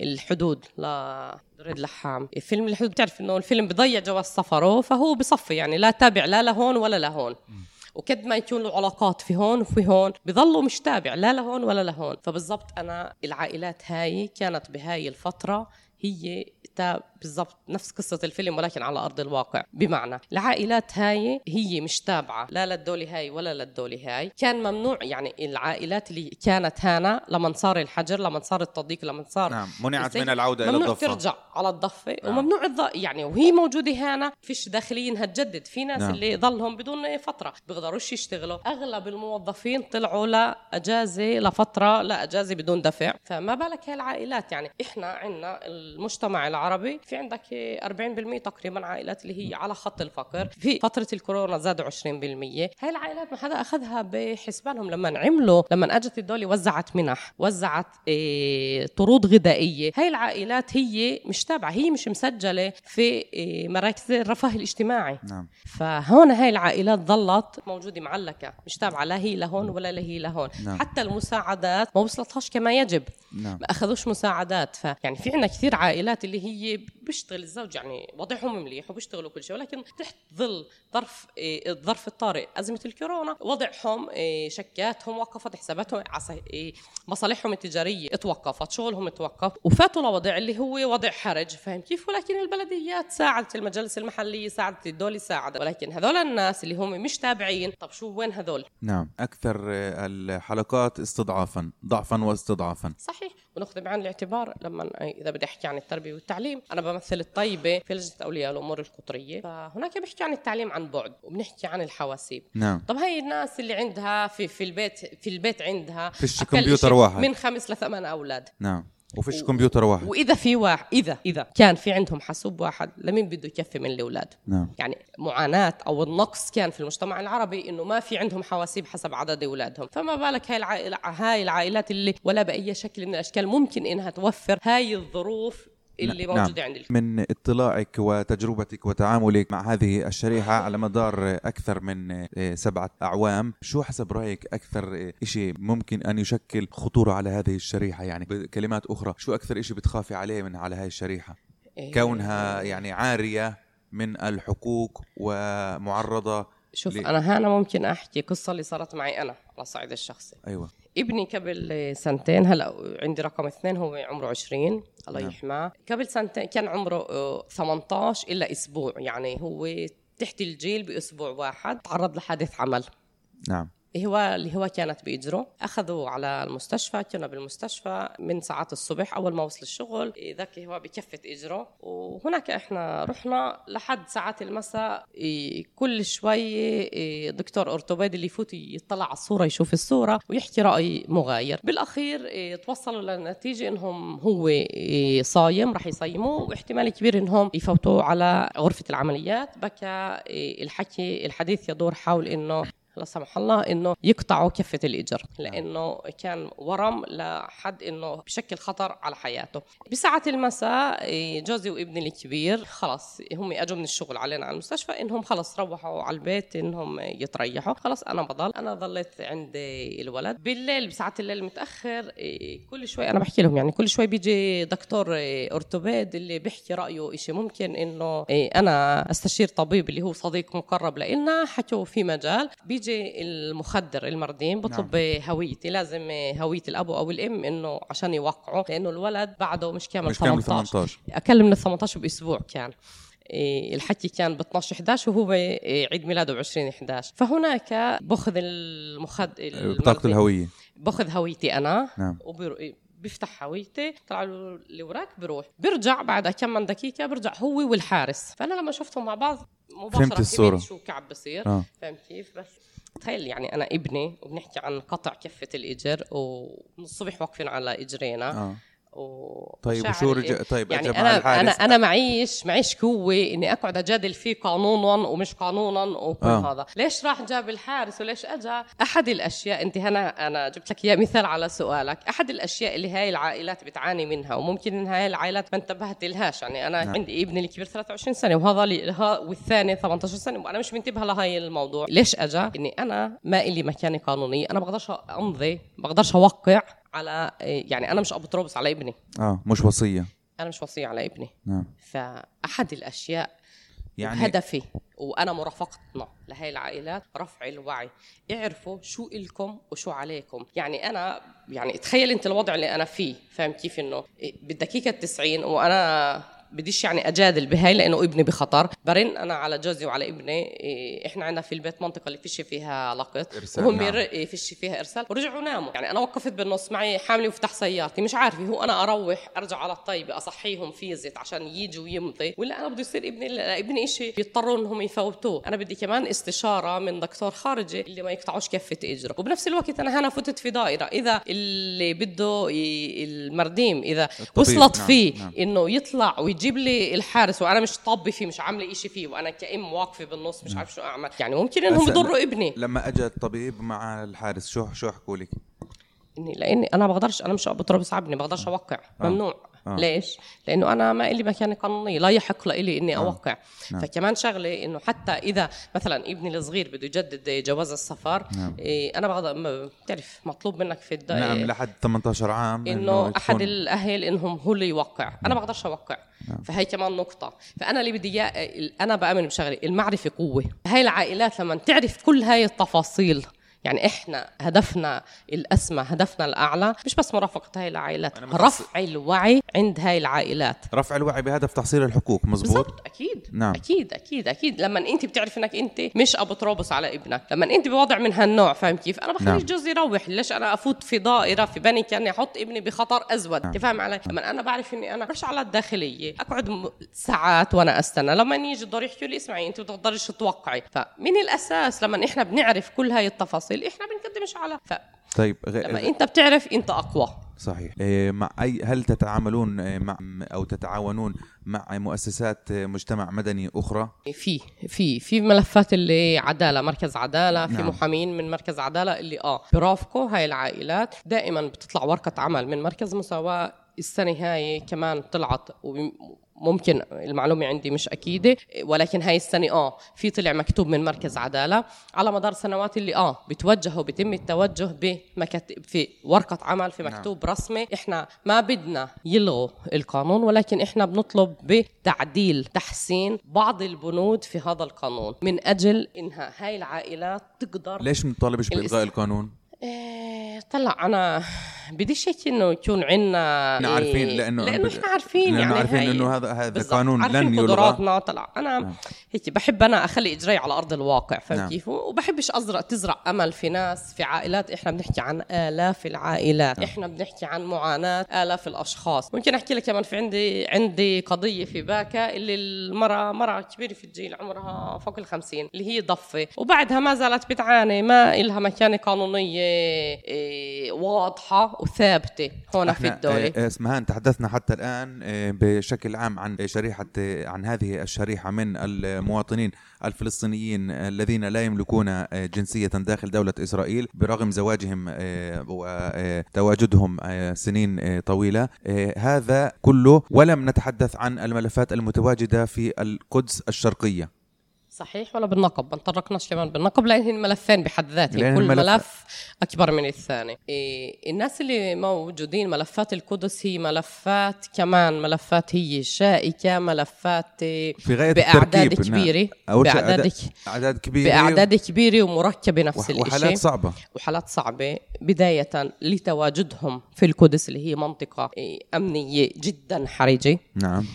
الحدود لدريد لحام. فيلم الحدود بتعرف إنه الفيلم بضيع جواز سفره فهو بصفي يعني لا تابع لا لهون ولا لهون. وكد ما يكون له علاقات في هون وفي هون بضلوا مش تابع لا لهون ولا لهون. فبالضبط أنا العائلات هاي كانت بهاي الفترة هي بالضبط نفس قصة الفيلم ولكن على أرض الواقع. بمعنى العائلات هاي هي مش تابعة. لا للدولة هاي ولا للدولة هاي. كان ممنوع يعني العائلات اللي كانت هنا لما صار الحجر لما صار التضييق لما صار نعم منعت من العودة إلى الضفة. ممنوع ترجع على الضفة نعم. وممنوع الض... يعني وهي موجودة هنا فيش داخليا تجدد في ناس نعم. اللي ضلهم بدون فترة بيقدروش يشتغلوا. أغلب الموظفين طلعوا لأجازة لفترة لأجازة بدون دفع. فما بالك هاي العائلات؟ يعني إحنا عندنا المجتمع العربي في عندك 40% تقريبا عائلات اللي هي على خط الفقر. في فترة الكورونا زادوا 20% هاي العائلات ما حدا أخذها بحسبانهم لما عملوا لما أجت الدولة وزعت منح وزعت إيه طرود غذائية. هاي العائلات هي مش تابعة هي مش مسجلة في إيه مراكز الرفاه الاجتماعي. نعم. فهون هاي العائلات ظلت موجودة معلقة مش تابعة لا هي لهون ولا هي لهون نعم. حتى المساعدات ما وصلتهاش كما يجب. نعم. ما أخذوش مساعدات. فيعني في عندنا كثير عائلات اللي هي بيشتغل الزوج يعني وضعهم مليح وبيشتغلوا كل شيء ولكن تحت ظل ظرف إيه، الظرف الطارئ أزمة الكورونا وضعهم إيه، شكاتهم وقفت حساباتهم إيه، مصالحهم التجارية توقفت شغلهم توقف وفاتوا لوضع اللي هو وضع حرج فاهم كيف؟ ولكن البلديات ساعدت المجالس المحلية ساعدت الدولة ساعدت ولكن هذول الناس اللي هم مش تابعين طب شو وين هذول؟ نعم أكثر الحلقات استضعافا ضعفا واستضعافا. صحيح. وناخذ بعين الاعتبار لما إذا بدي أحكي عن التربية والتعليم. أنا بمثل الطيبة في لجنة أولياء الأمور القطرية. فهناك بحكي عن التعليم عن بعد وبنحكي عن الحواسيب. نعم. طب هي الناس اللي عندها في في البيت في البيت عندها فيش كمبيوتر واحد. من خمس لثمان أولاد. نعم. وفيش و... كمبيوتر واحد. وإذا في واحد إذا إذا كان في عندهم حاسوب واحد لمين بده يكفي من الأولاد؟ نعم. يعني معاناة أو النقص كان في المجتمع العربي إنه ما في عندهم حواسيب حسب عدد أولادهم. فما بالك هاي العائلة هاي العائلات اللي ولا بأي شكل من الأشكال ممكن إنها توفر هاي الظروف اللي نعم. موجودة عند الفيلم. من اطلاعك وتجربتك وتعاملك مع هذه الشريحة على مدار أكثر من آه، سبعة أعوام شو حسب رأيك أكثر آه، شيء ممكن أن يشكل خطورة على هذه الشريحة؟ يعني بكلمات أخرى شو أكثر شيء بتخافي عليه من على هذه الشريحة؟ إيه. كونها يعني عارية من الحقوق ومعرضة شوف ل... أنا هنا ممكن أحكي قصة اللي صارت معي أنا على الصعيد الشخصي. أيوه. ابني قبل سنتين هلا عندي رقم اثنين هو عمره 20 الله نعم. يحماه. قبل سنتين كان عمره 18 آه، إلا أسبوع يعني هو تحت الجيل بأسبوع واحد تعرض لحادث عمل. نعم. هو اللي هو كانت بإجره أخذوا على المستشفى كنا بالمستشفى من ساعات الصبح أول ما وصل الشغل. ذاك هو بكفة إجره وهناك إحنا رحنا لحد ساعات المساء. كل شوي دكتور أورتوبيد اللي يفوت يطلع على الصورة يشوف الصورة ويحكي رأي مغاير. بالأخير توصلوا للنتيجة إنهم هو صايم راح يصيموه واحتمال كبير إنهم يفوتوه على غرفة العمليات. بكى الحكي الحديث يدور حول إنه لا سمح الله إنه يقطعوا كفة الاجر لأنه كان ورم لحد إنه بشكل خطر على حياته. بساعة المساء جوزي وابني الكبير خلص هم أجوا من الشغل علينا على المستشفى إنهم خلص روحوا على البيت إنهم يتريحوا. خلص أنا بضل. أنا ضليت عند الولد. بالليل بساعة الليل متأخر كل شوي أنا بحكي لهم يعني كل شوي بيجي دكتور اورتوبيد اللي بيحكي رأيه شيء ممكن إنه أنا أستشير طبيب اللي هو صديق مقرب لنا حكوا في مجال. بيجي بيجي المخدر المردين بطلب نعم. هويتي. لازم هوية الأب أو الأم إنه عشان يوقعوا لأنه الولد بعده مش كامل مش 18 كامل 18 أقل من ال 18 بأسبوع كان. إيه، الحكي كان ب 12 11 وهو عيد ميلاده ب 20 11 فهناك باخذ المخد بطاقة الهوية. باخذ هويتي أنا نعم. بيفتح هويتي. طلع له اللي وراك بروح. بيرجع بعد كم من دقيقة بيرجع هو والحارس. فأنا لما شفتهم مع بعض مباشرة فهمت الصورة. شو كعب بصير. آه. فهمت كيف؟ بس تخيل يعني أنا ابني وبنحكي عن قطع كفة الاجر ومن الصبح واقفين على إجرينا آه. و... طيب وشو رجع طيب يعني أنا الحارس. أنا أنا معيش معيش قوة إني أقعد أجادل فيه قانونا ومش قانونا وكل آه. هذا. ليش راح جاب الحارس وليش اجى أحد الأشياء أنت هنا أنا جبت لك إياه مثال على سؤالك. أحد الأشياء اللي هاي العائلات بتعاني منها وممكن إن هاي العائلات ما انتبهت لهاش. يعني أنا نعم. عندي ابني الكبير 23 سنة وهذا لي والثاني 18 سنة وأنا مش منتبهة لهاي الموضوع. ليش اجى إني أنا ما إلي مكانة قانونية. أنا بقدرش أمضي بقدرش أوقع على يعني أنا مش أبو على ابني. آه مش وصية. أنا مش وصية على ابني. نعم. فأحد الأشياء يعني هدفي وأنا مرافقتنا لهي العائلات رفع الوعي. اعرفوا شو إلكم وشو عليكم. يعني أنا يعني تخيل أنت الوضع اللي أنا فيه فاهم كيف إنه؟ بالدقيقة 90 وأنا بديش يعني أجادل بهاي لأنه ابني بخطر. برن أنا على جوزي وعلى ابني إيه، إحنا عندنا في البيت منطقة اللي فيش فيها لقط. وهم نعم. إيه، فيش فيها إرسال. ورجعوا ناموا. يعني أنا وقفت بالنص معي حاملي وفتح سيارتي. مش عارفه هو أنا أروح أرجع على الطيبه أصحيهم فيزت عشان يجوا يمضي ولا أنا بده يصير ابني ابني شيء بيضطروا إنهم يفوتوه. أنا بدي كمان استشارة من دكتور خارجي اللي ما يقطعوش كفة اجره وبنفس الوقت أنا هنا فتت في دائرة. إذا اللي بده المرديم إذا وصلت نعم. فيه نعم. إنه يطلع ويجي تجيب لي الحارس وأنا مش طبي فيه مش عاملة إشي فيه وأنا كأم واقفة بالنص مش عارف شو أعمل. يعني ممكن إنهم يضروا ابني. لما أجى الطبيب مع الحارس شو شو حكوا لك؟ اني لأني أنا بقدرش أنا مش بضرب ابني بقدرش أوقع آه. ممنوع. آه. ليش؟ لأنه أنا ما لي مكانه قانونيه لا يحق لي إني آه. أوقع نعم. فكمان شغلة إنه حتى إذا مثلا ابني الصغير بده يجدد جواز السفر نعم. إيه أنا بقدر بتعرف مطلوب منك في الدائره نعم لحد 18 عام إنه أحد الأهل إنهم هو اللي يوقع نعم. أنا بقدرش أوقع نعم. فهي كمان نقطة فأنا اللي بدي أنا بآمن بشغلة المعرفة قوة هاي العائلات لما تعرف كل هاي التفاصيل يعني إحنا هدفنا الأسمى هدفنا الأعلى مش بس مرافقة هاي العائلات رفع الوعي عند هاي العائلات. رفع الوعي بهدف تحصيل الحقوق مزبوط؟ بالضبط أكيد. نعم. أكيد أكيد أكيد. لما أنت بتعرف إنك أنت مش אפוטרופוס على ابنك لما أنت بوضع من هالنوع فاهم كيف؟ أنا بخلي نعم. جوزي يروح ليش أنا أفوت في دائرة في بني كاني أحط ابني بخطر ازود نعم. فاهم علي؟ لما أنا بعرف إني أنا مش على الداخلية أقعد ساعات وأنا أستنى. لما يجي الدور يحكوا لي اسمعي أنت بتقدريش توقعي. فمن الأساس لما إحنا بنعرف كل هاي التفاصيل إحنا بنقدم مش على ف... طيب غ... لما انت بتعرف انت اقوى. صحيح. إيه مع اي هل تتعاملون إيه، مع أو تتعاونون مع مؤسسات مجتمع مدني أخرى؟ في في في ملفات اللي عدالة مركز عدالة في نعم. محامين من مركز عدالة اللي آه برافقوا هاي العائلات دائما بتطلع ورقة عمل من مركز مساواة. السنة هاي كمان طلعت ممكن المعلومة عندي مش أكيدة ولكن هاي السنة آه في طلع مكتوب من مركز عدالة على مدار سنوات اللي آه بتوجهوا بيتم التوجه بمكاتب في ورقة عمل في مكتوب نعم. رسمي إحنا ما بدنا يلغوا القانون ولكن إحنا بنطلب بتعديل تحسين بعض البنود في هذا القانون من أجل إنها هاي العائلات تقدر ليش ما بتطالبش بإلغاء القانون؟ إيه طلع أنا بديش هيك إنه يكون عندنا إحنا عارفين لأنه لأنه إحنا عارفين يعني عارفين إنه هذا هذا بالضبط. قانون عارفين لن يلغى قدراتنا طلع أنا نعم. هيك بحب أنا أخلي اجري على أرض الواقع فهمت نعم. كيف وبحبش ازرع تزرع أمل في ناس في عائلات إحنا بنحكي عن آلاف العائلات نعم. إحنا بنحكي عن معاناة آلاف الأشخاص ممكن أحكي لك كمان في عندي عندي قضية في باكا اللي المرأة مرأة كبيرة في الجيل عمرها فوق الخمسين اللي هي ضفة وبعدها ما زالت بتعاني ما إلها مكانة قانونية إيه، واضحة وثابتة هون في الدولة آه، اسمهان تحدثنا حتى الآن آه، بشكل عام عن شريحة آه، عن هذه الشريحة من المواطنين الفلسطينيين الذين لا يملكون آه، جنسية داخل دولة إسرائيل برغم زواجهم آه، وتواجدهم آه، سنين آه، طويلة. آه، هذا كله ولم نتحدث عن الملفات المتواجدة في القدس الشرقية. صحيح ولا بالنقب؟ ما تطرقناش كمان بالنقب لأن هن ملفين بحد ذاتهم كل الملف- ملف أكبر من الثاني. إيه الناس اللي موجودين ملفات القدس هي ملفات كمان ملفات هي شائكة ملفات إيه، في غاية بأعداد التركيب كبيرة بأعداد أعداد كبيرة. بأعداد كبيرة ومركبة نفس الشيء وحالات صعبة. وحالات صعبة بداية لتواجدهم في القدس اللي هي منطقة إيه، أمنية جدا حرجة. نعم.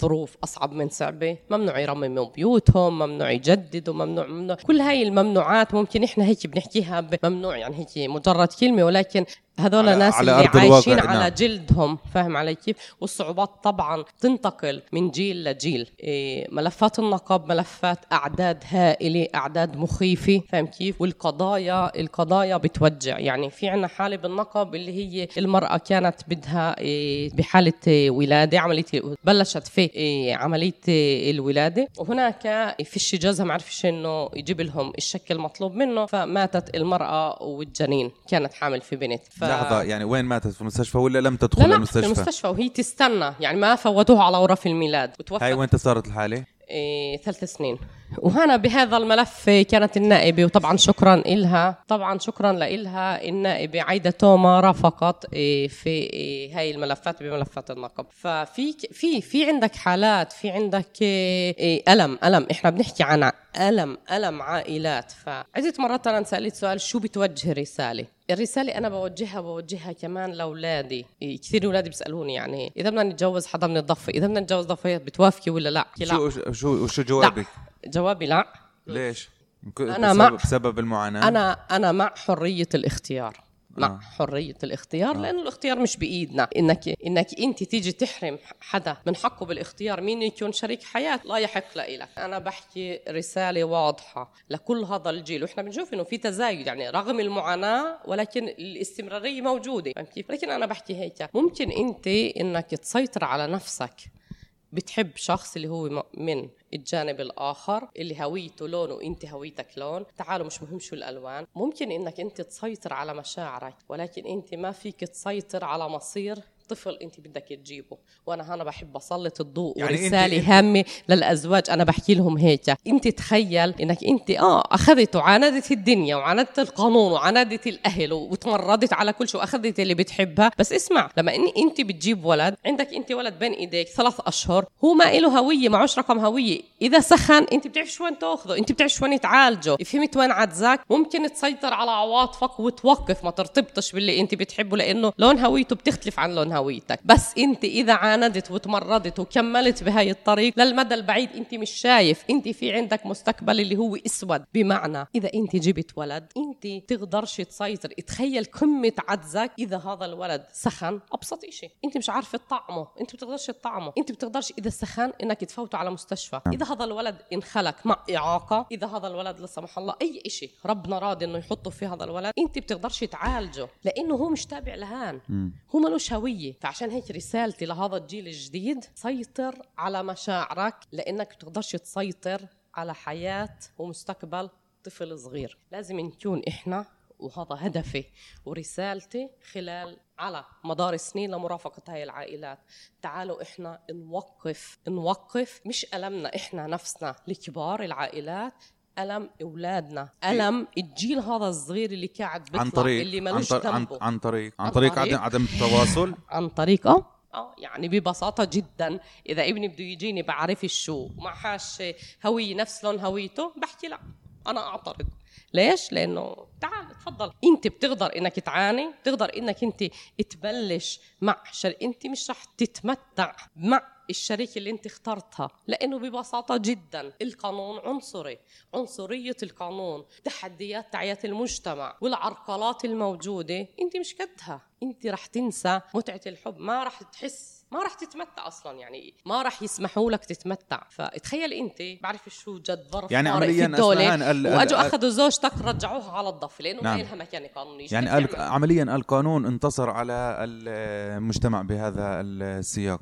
ظروف أصعب من صعبة. ممنوع يرمموا بيوتهم ممنوع يجددوا ممنوع ممنوع. كل هاي الممنوعات ممكن إحنا هيك بنحكيها ممنوع يعني هيك مجرد كلمة. ولكن هذول على- ناس على اللي أرض الواقع، عايشين على نعم. جلدهم فاهم علي كيف؟ والصعوبات طبعا تنتقل من جيل لجيل. إيه، ملفات النقب ملفات أعداد هائلة أعداد مخيفة فاهم كيف؟ والقضايا القضايا بتوجع. يعني في عنا حالة بالنقب اللي هي المرأة كانت بدها إيه، بحالة إيه، ولادة عملية بلشت في إيه، عملية إيه، الولادة. وهناك فيش جوزها ما عرفش انه يجيب لهم الشك المطلوب منه فماتت المرأة والجنين. كانت حامل في بنت. ف... لحظة يعني وين ماتت؟ في المستشفى ولا لم تدخل لا لا في المستشفى؟ المستشفى وهي تستنى يعني ما فوتوها على غرف الميلاد. وتوفت. هاي وين صارت الحالة؟ إيه ثلاث سنين. وهنا بهذا الملف كانت النائبة وطبعا شكرا إلها. طبعا شكرا لإلها. النائبة عايدة توما رافقت إيه في إيه هاي الملفات بملفات النقب. ففي في في عندك حالات في عندك إيه ألم ألم. إحنا بنحكي عن ألم ألم عائلات. فعدة مرات أنا سألت سؤال شو بتوجه رسالة؟ الرسالة أنا بوجهها بوجهها كمان لأولادي. كثير أولادي بيسألوني يعني إذا بدنا نتجوز حدا من الضفة إذا بدنا نتجوز ضفة بتوافقي ولا لا؟ لا شو شو شو جوابك؟ جوابي لا. ليش؟ أنا بسبب, مع- بسبب المعاناة؟ أنا أنا مع حرية الاختيار. مع آه. حرية الاختيار لأنه الاختيار مش بإيدنا. إنك إنك أنت تيجي تحرم حدا من حقه بالاختيار مين يكون شريك حياة؟ لا يحق لك أنا بحكي رسالة واضحة لكل هذا الجيل وإحنا بنشوف إنه في تزايد يعني رغم المعاناة ولكن الاستمرارية موجودة. فاهم كيف لكن أنا بحكي هيك ممكن أنت إنك تسيطر على نفسك بتحب شخص اللي هو من الجانب الآخر اللي هويته لون وإنت هويتك لون. تعالوا مش مهم شو الألوان. ممكن إنك إنت تسيطر على مشاعرك ولكن إنت ما فيك تسيطر على مصير طفل انت بدك تجيبه وأنا هنا بحب أسلط الضوء يعني ورسالة أنت- هامة للأزواج أنا بحكي لهم هيك. انت تخيل إنك انت آه أخذت وعاندت الدنيا وعاندت القانون وعاندت الأهل وتمردت على كل شيء وأخذت اللي بتحبها. بس اسمع لما اني انت بتجيب ولد عندك انت ولد بين إيديك ثلاث أشهر هو ما له هوية معوش رقم هوية. إذا سخن انت بتعرف شو وين تأخذه انت بتعرف شو وين تعالجه فهمت وين عجزك ممكن تسيطر على عواطفك وتوقف ما ترتبطش باللي انت بتحبه لأنه لون هويته بتختلف عن لون هويتك. بس انت إذا عاندت وتمردت وكملت بهاي الطريق للمدى البعيد انت مش شايف. انت في عندك مستقبل اللي هو أسود. بمعنى إذا انت جبت ولد انت تقدرش تسيطر. تخيل قمة عجزك إذا هذا الولد سخن أبسط إشي. انت مش عارفة تطعمه انت بتقدرش تطعمه. انت بتقدرش إذا سخن إنك تفوته على مستشفى. إذا هذا الولد انخلق مع إعاقة إذا هذا الولد لا سمح الله أي إشي ربنا راضي إنه يحطه في هذا الولد انت بتقدرش تعالجه. لأنه هو مش تابع لهان. هو ملوش هوية. فعشان هيك رسالتي لهذا الجيل الجديد سيطر على مشاعرك لأنك بتقدرش تسيطر على حياة ومستقبل طفل صغير. لازم نكون إحنا وهذا هدفي ورسالتي خلال على مدار السنين لمرافقة هاي العائلات. تعالوا إحنا نوقف نوقف مش ألمنا إحنا نفسنا لكبار العائلات ألم أولادنا. ألم الجيل هذا الصغير اللي قاعد بيطلع عن طريق اللي عن, ملوش طر... عن, عن طريق عن عن طريق طريق- عدم عدم التواصل. عن طريق آه. آه يعني ببساطة جدا إذا ابني بده يجيني بعرف شو. ومعهاش هوية نفس لون هويته بحكي لا أنا أعترض. ليش؟ لأنه تعال تفضل. أنت بتقدر إنك تعاني بتقدر إنك أنت تبلش مع شر... أنت مش رح تتمتع مع الشريك اللي انت اخترتها لأنه ببساطة جدا القانون عنصري عنصرية القانون تحديات تعية المجتمع والعرقلات الموجودة. انت مش قدها انت رح تنسى متعة الحب ما رح تحس ما رح تتمتع أصلا يعني ما رح يسمحوا لك تتمتع. فتخيل انت بعرف شو جد ظرف يعني عمليا الدولة. وأجوا أخذوا زوجتك رجعوها على الضفه لأنه نعم. ما لها مكان قانوني. يعني عمليا القانون انتصر على المجتمع بهذا السياق.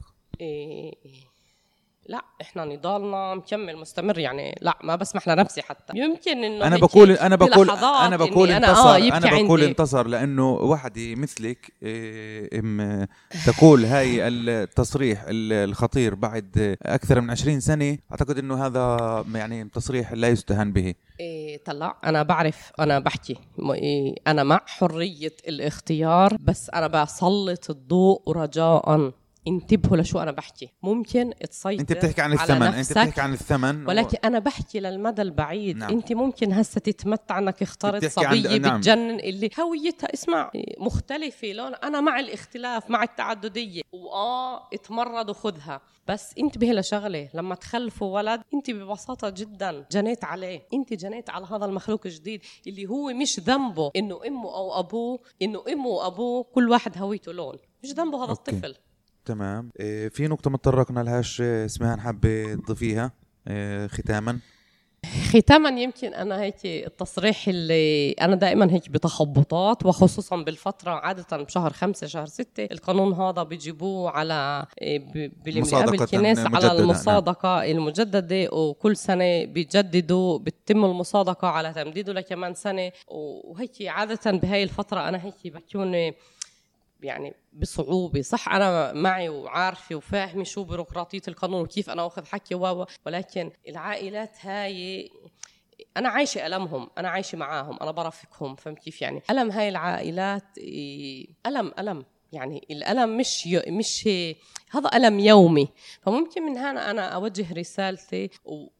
لا إحنا نضالنا مكمل مستمر يعني لا ما بسمح لنفسي حتى. يمكن إنه أنا بقول أنا بقول أنا بقول انتصر أنا, آه أنا بقول عندي. انتصر لأنه وحده مثلك إيه تقول هاي التصريح الخطير بعد أكثر من 20 سنة أعتقد إنه هذا يعني تصريح لا يستهان به. إيه طلع. أنا بعرف أنا بحكي. إيه أنا مع حرية الاختيار بس أنا بسلط الضوء رجاء. انتبهوا لشو أنا بحكي. ممكن تسيطر أنت بتحكي عن الثمن. أنت بتحكي عن الثمن. ولكن. أنا بحكي للمدى البعيد. نعم. أنت ممكن هسه تتمتع إنك اخترت صبيه عن... نعم. بتجنن اللي هويتها. اسمع مختلفة. لون أنا مع الاختلاف مع التعددية. وآه اتمرد وخذها. بس انتبهي لشغلة. لما تخلفوا ولد أنت ببساطة جدا جنيت عليه. أنت جنيت على هذا المخلوق الجديد اللي هو مش ذنبه إنه أمه أو أبوه إنه أمه وأبوه كل واحد هويته لون. مش ذنبه هذا أوكي. الطفل. تمام إيه في نقطة ما تطرقنا لهاش اسمها حابة تضيفيها إيه ختاما ختاما يمكن أنا هيك التصريح اللي أنا دائما هيك بتخبطات وخصوصا بالفترة عادة بشهر خمسة شهر ستة القانون هذا بيجيبوه على بالمئة بالكنيسة على نعم. المصادقة نعم. المجددة وكل سنة بيجددوا بتتم المصادقة على تمديده لكمان سنة وهيك عادة بهاي الفترة أنا هيك بكون يعني بصعوبة. صح أنا معي وعارفة وفاهمة شو بيروقراطية القانون وكيف أنا أخذ حكي و ولكن العائلات هاي أنا عايشة ألمهم أنا عايشة معاهم أنا برافقهم فهمت كيف يعني؟ ألم هاي العائلات ألم ألم. يعني الألم مش ي... مش هذا ألم يومي. فممكن من هنا أنا أوجه رسالتي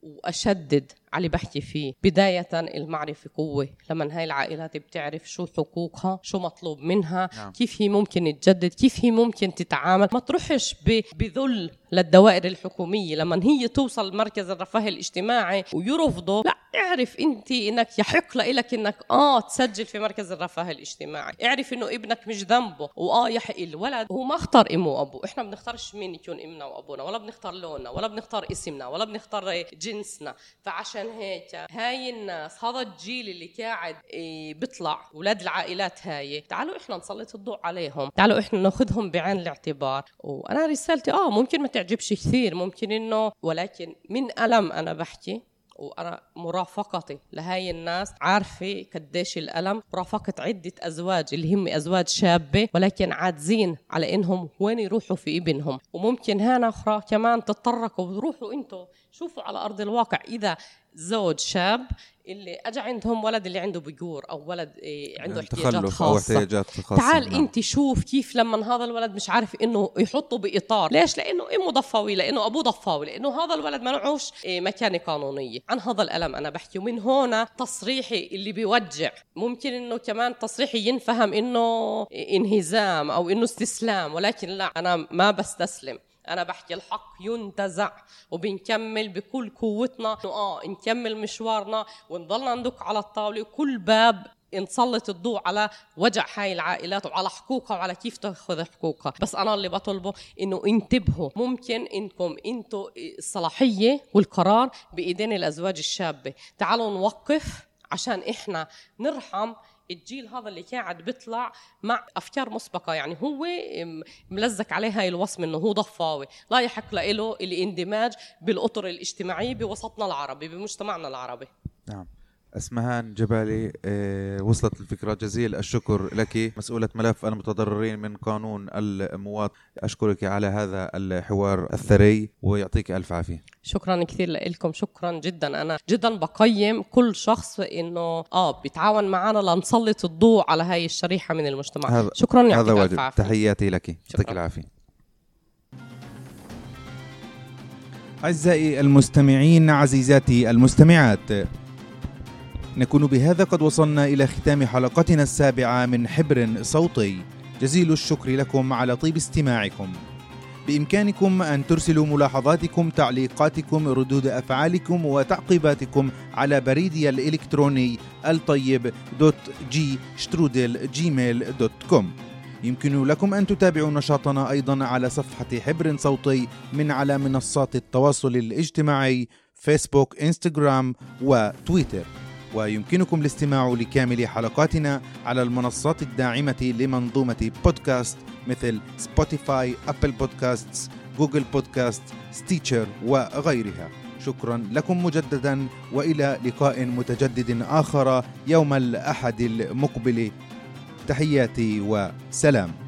وأشدد اللي بحكي فيه بداية المعرفة قوة لما هاي العائلات بتعرف شو حقوقها شو مطلوب منها نعم. كيف هي ممكن تجدد كيف هي ممكن تتعامل ما تروحش بذل للدوائر الحكومية لما هي توصل مركز الرفاه الاجتماعي ويرفضوا لا اعرف انت انك يحق لك انك آه تسجل في مركز الرفاه الاجتماعي. اعرف إنه ابنك مش ذنبه وآه يحق الولد. هو ما اختار إمه وأبوه. إحنا بنختارش مين يكون إمنا وأبونا ولا بنختار لوننا ولا بنختار اسمنا ولا بنختار جنسنا. فعشان هيك هاي الناس هذا الجيل اللي قاعد إيه، بيطلع أولاد العائلات هاي تعالوا إحنا نسلط الضوء عليهم. تعالوا إحنا ناخذهم بعين الاعتبار. وأنا رسالتي آه ممكن ما تعجبش كثير ممكن إنه ولكن من ألم أنا بحكي وأنا مرافقتي لهاي الناس عارفة قديش الألم؟ مرافقة عدة أزواج اللي هم أزواج شابة ولكن عاجزين على إنهم وين يروحوا في ابنهم. وممكن هنا أخرى كمان تتطرقوا وتروحوا أنتم شوفوا على أرض الواقع إذا زوج شاب اللي اجى عندهم ولد اللي عنده بجور أو ولد إيه عنده يعني احتياجات خاصه أو احتياجات خاصة تعال نعم. أنت شوف كيف لما هذا الولد مش عارف إنه يحطه بإطار. ليش؟ لأنه إمه ضفاوي لأنه أبوه ضفاوي لأنه هذا الولد ما إيه مكانة قانونية. عن هذا الألم أنا بحكي. ومن هنا تصريحي اللي بيوجع. ممكن إنه كمان تصريحي ينفهم إنه انهزام أو إنه استسلام ولكن لا أنا ما بستسلم. أنا بحكي الحق ينتزع وبنكمل بكل قوتنا. آه نكمل مشوارنا ونضلنا ندق على الطاولة. كل باب نسلط الضوء على وجع هاي العائلات وعلى حقوقها وعلى كيف تأخذ حقوقها. بس أنا اللي بطلبه إنه انتبهوا. ممكن إنكم أنتم الصلاحية والقرار بإيدين الأزواج الشابة. تعالوا نوقف عشان إحنا نرحم الجيل هذا اللي قاعد بيطلع مع أفكار مسبقة. يعني هو ملزق عليه هاي الوصمة إنه هو ضفاوي لا يحق له الإندماج بالأطر الاجتماعيه بوسطنا العربي بمجتمعنا العربي. نعم. أسمهان جبالي آه، وصلت الفكرة. جزيل الشكر لك. مسؤولة ملف المتضررين من قانون المواطن. أشكرك على هذا الحوار الثري ويعطيك ألف عافية. شكرا كثير لكم شكرا جدا. أنا جدا بقيم كل شخص إنه آه بيتعاون معنا لنسلط الضوء على هاي الشريحة من المجتمع. هذا شكرا هذا واجب. تحياتي لك. يعطيك العافية. أعزائي المستمعين عزيزاتي المستمعات نكون بهذا قد وصلنا إلى ختام حلقتنا السابعة من حبر صوتي. جزيل الشكر لكم على طيب استماعكم. بإمكانكم أن ترسلوا ملاحظاتكم تعليقاتكم ردود أفعالكم وتعقيباتكم على بريدي الإلكتروني الطيب dot G שטרודל Gmail dot com. يمكن لكم أن تتابعوا نشاطنا أيضا على صفحة حبر صوتي من على منصات التواصل الاجتماعي Facebook Instagram و Twitter ويمكنكم الاستماع لكامل حلقاتنا على المنصات الداعمة لمنظومة بودكاست مثل Spotify، Apple Podcasts، Google Podcast، Stitcher وغيرها. شكرا لكم مجددا وإلى لقاء متجدد آخر يوم الأحد المقبل. تحياتي وسلام.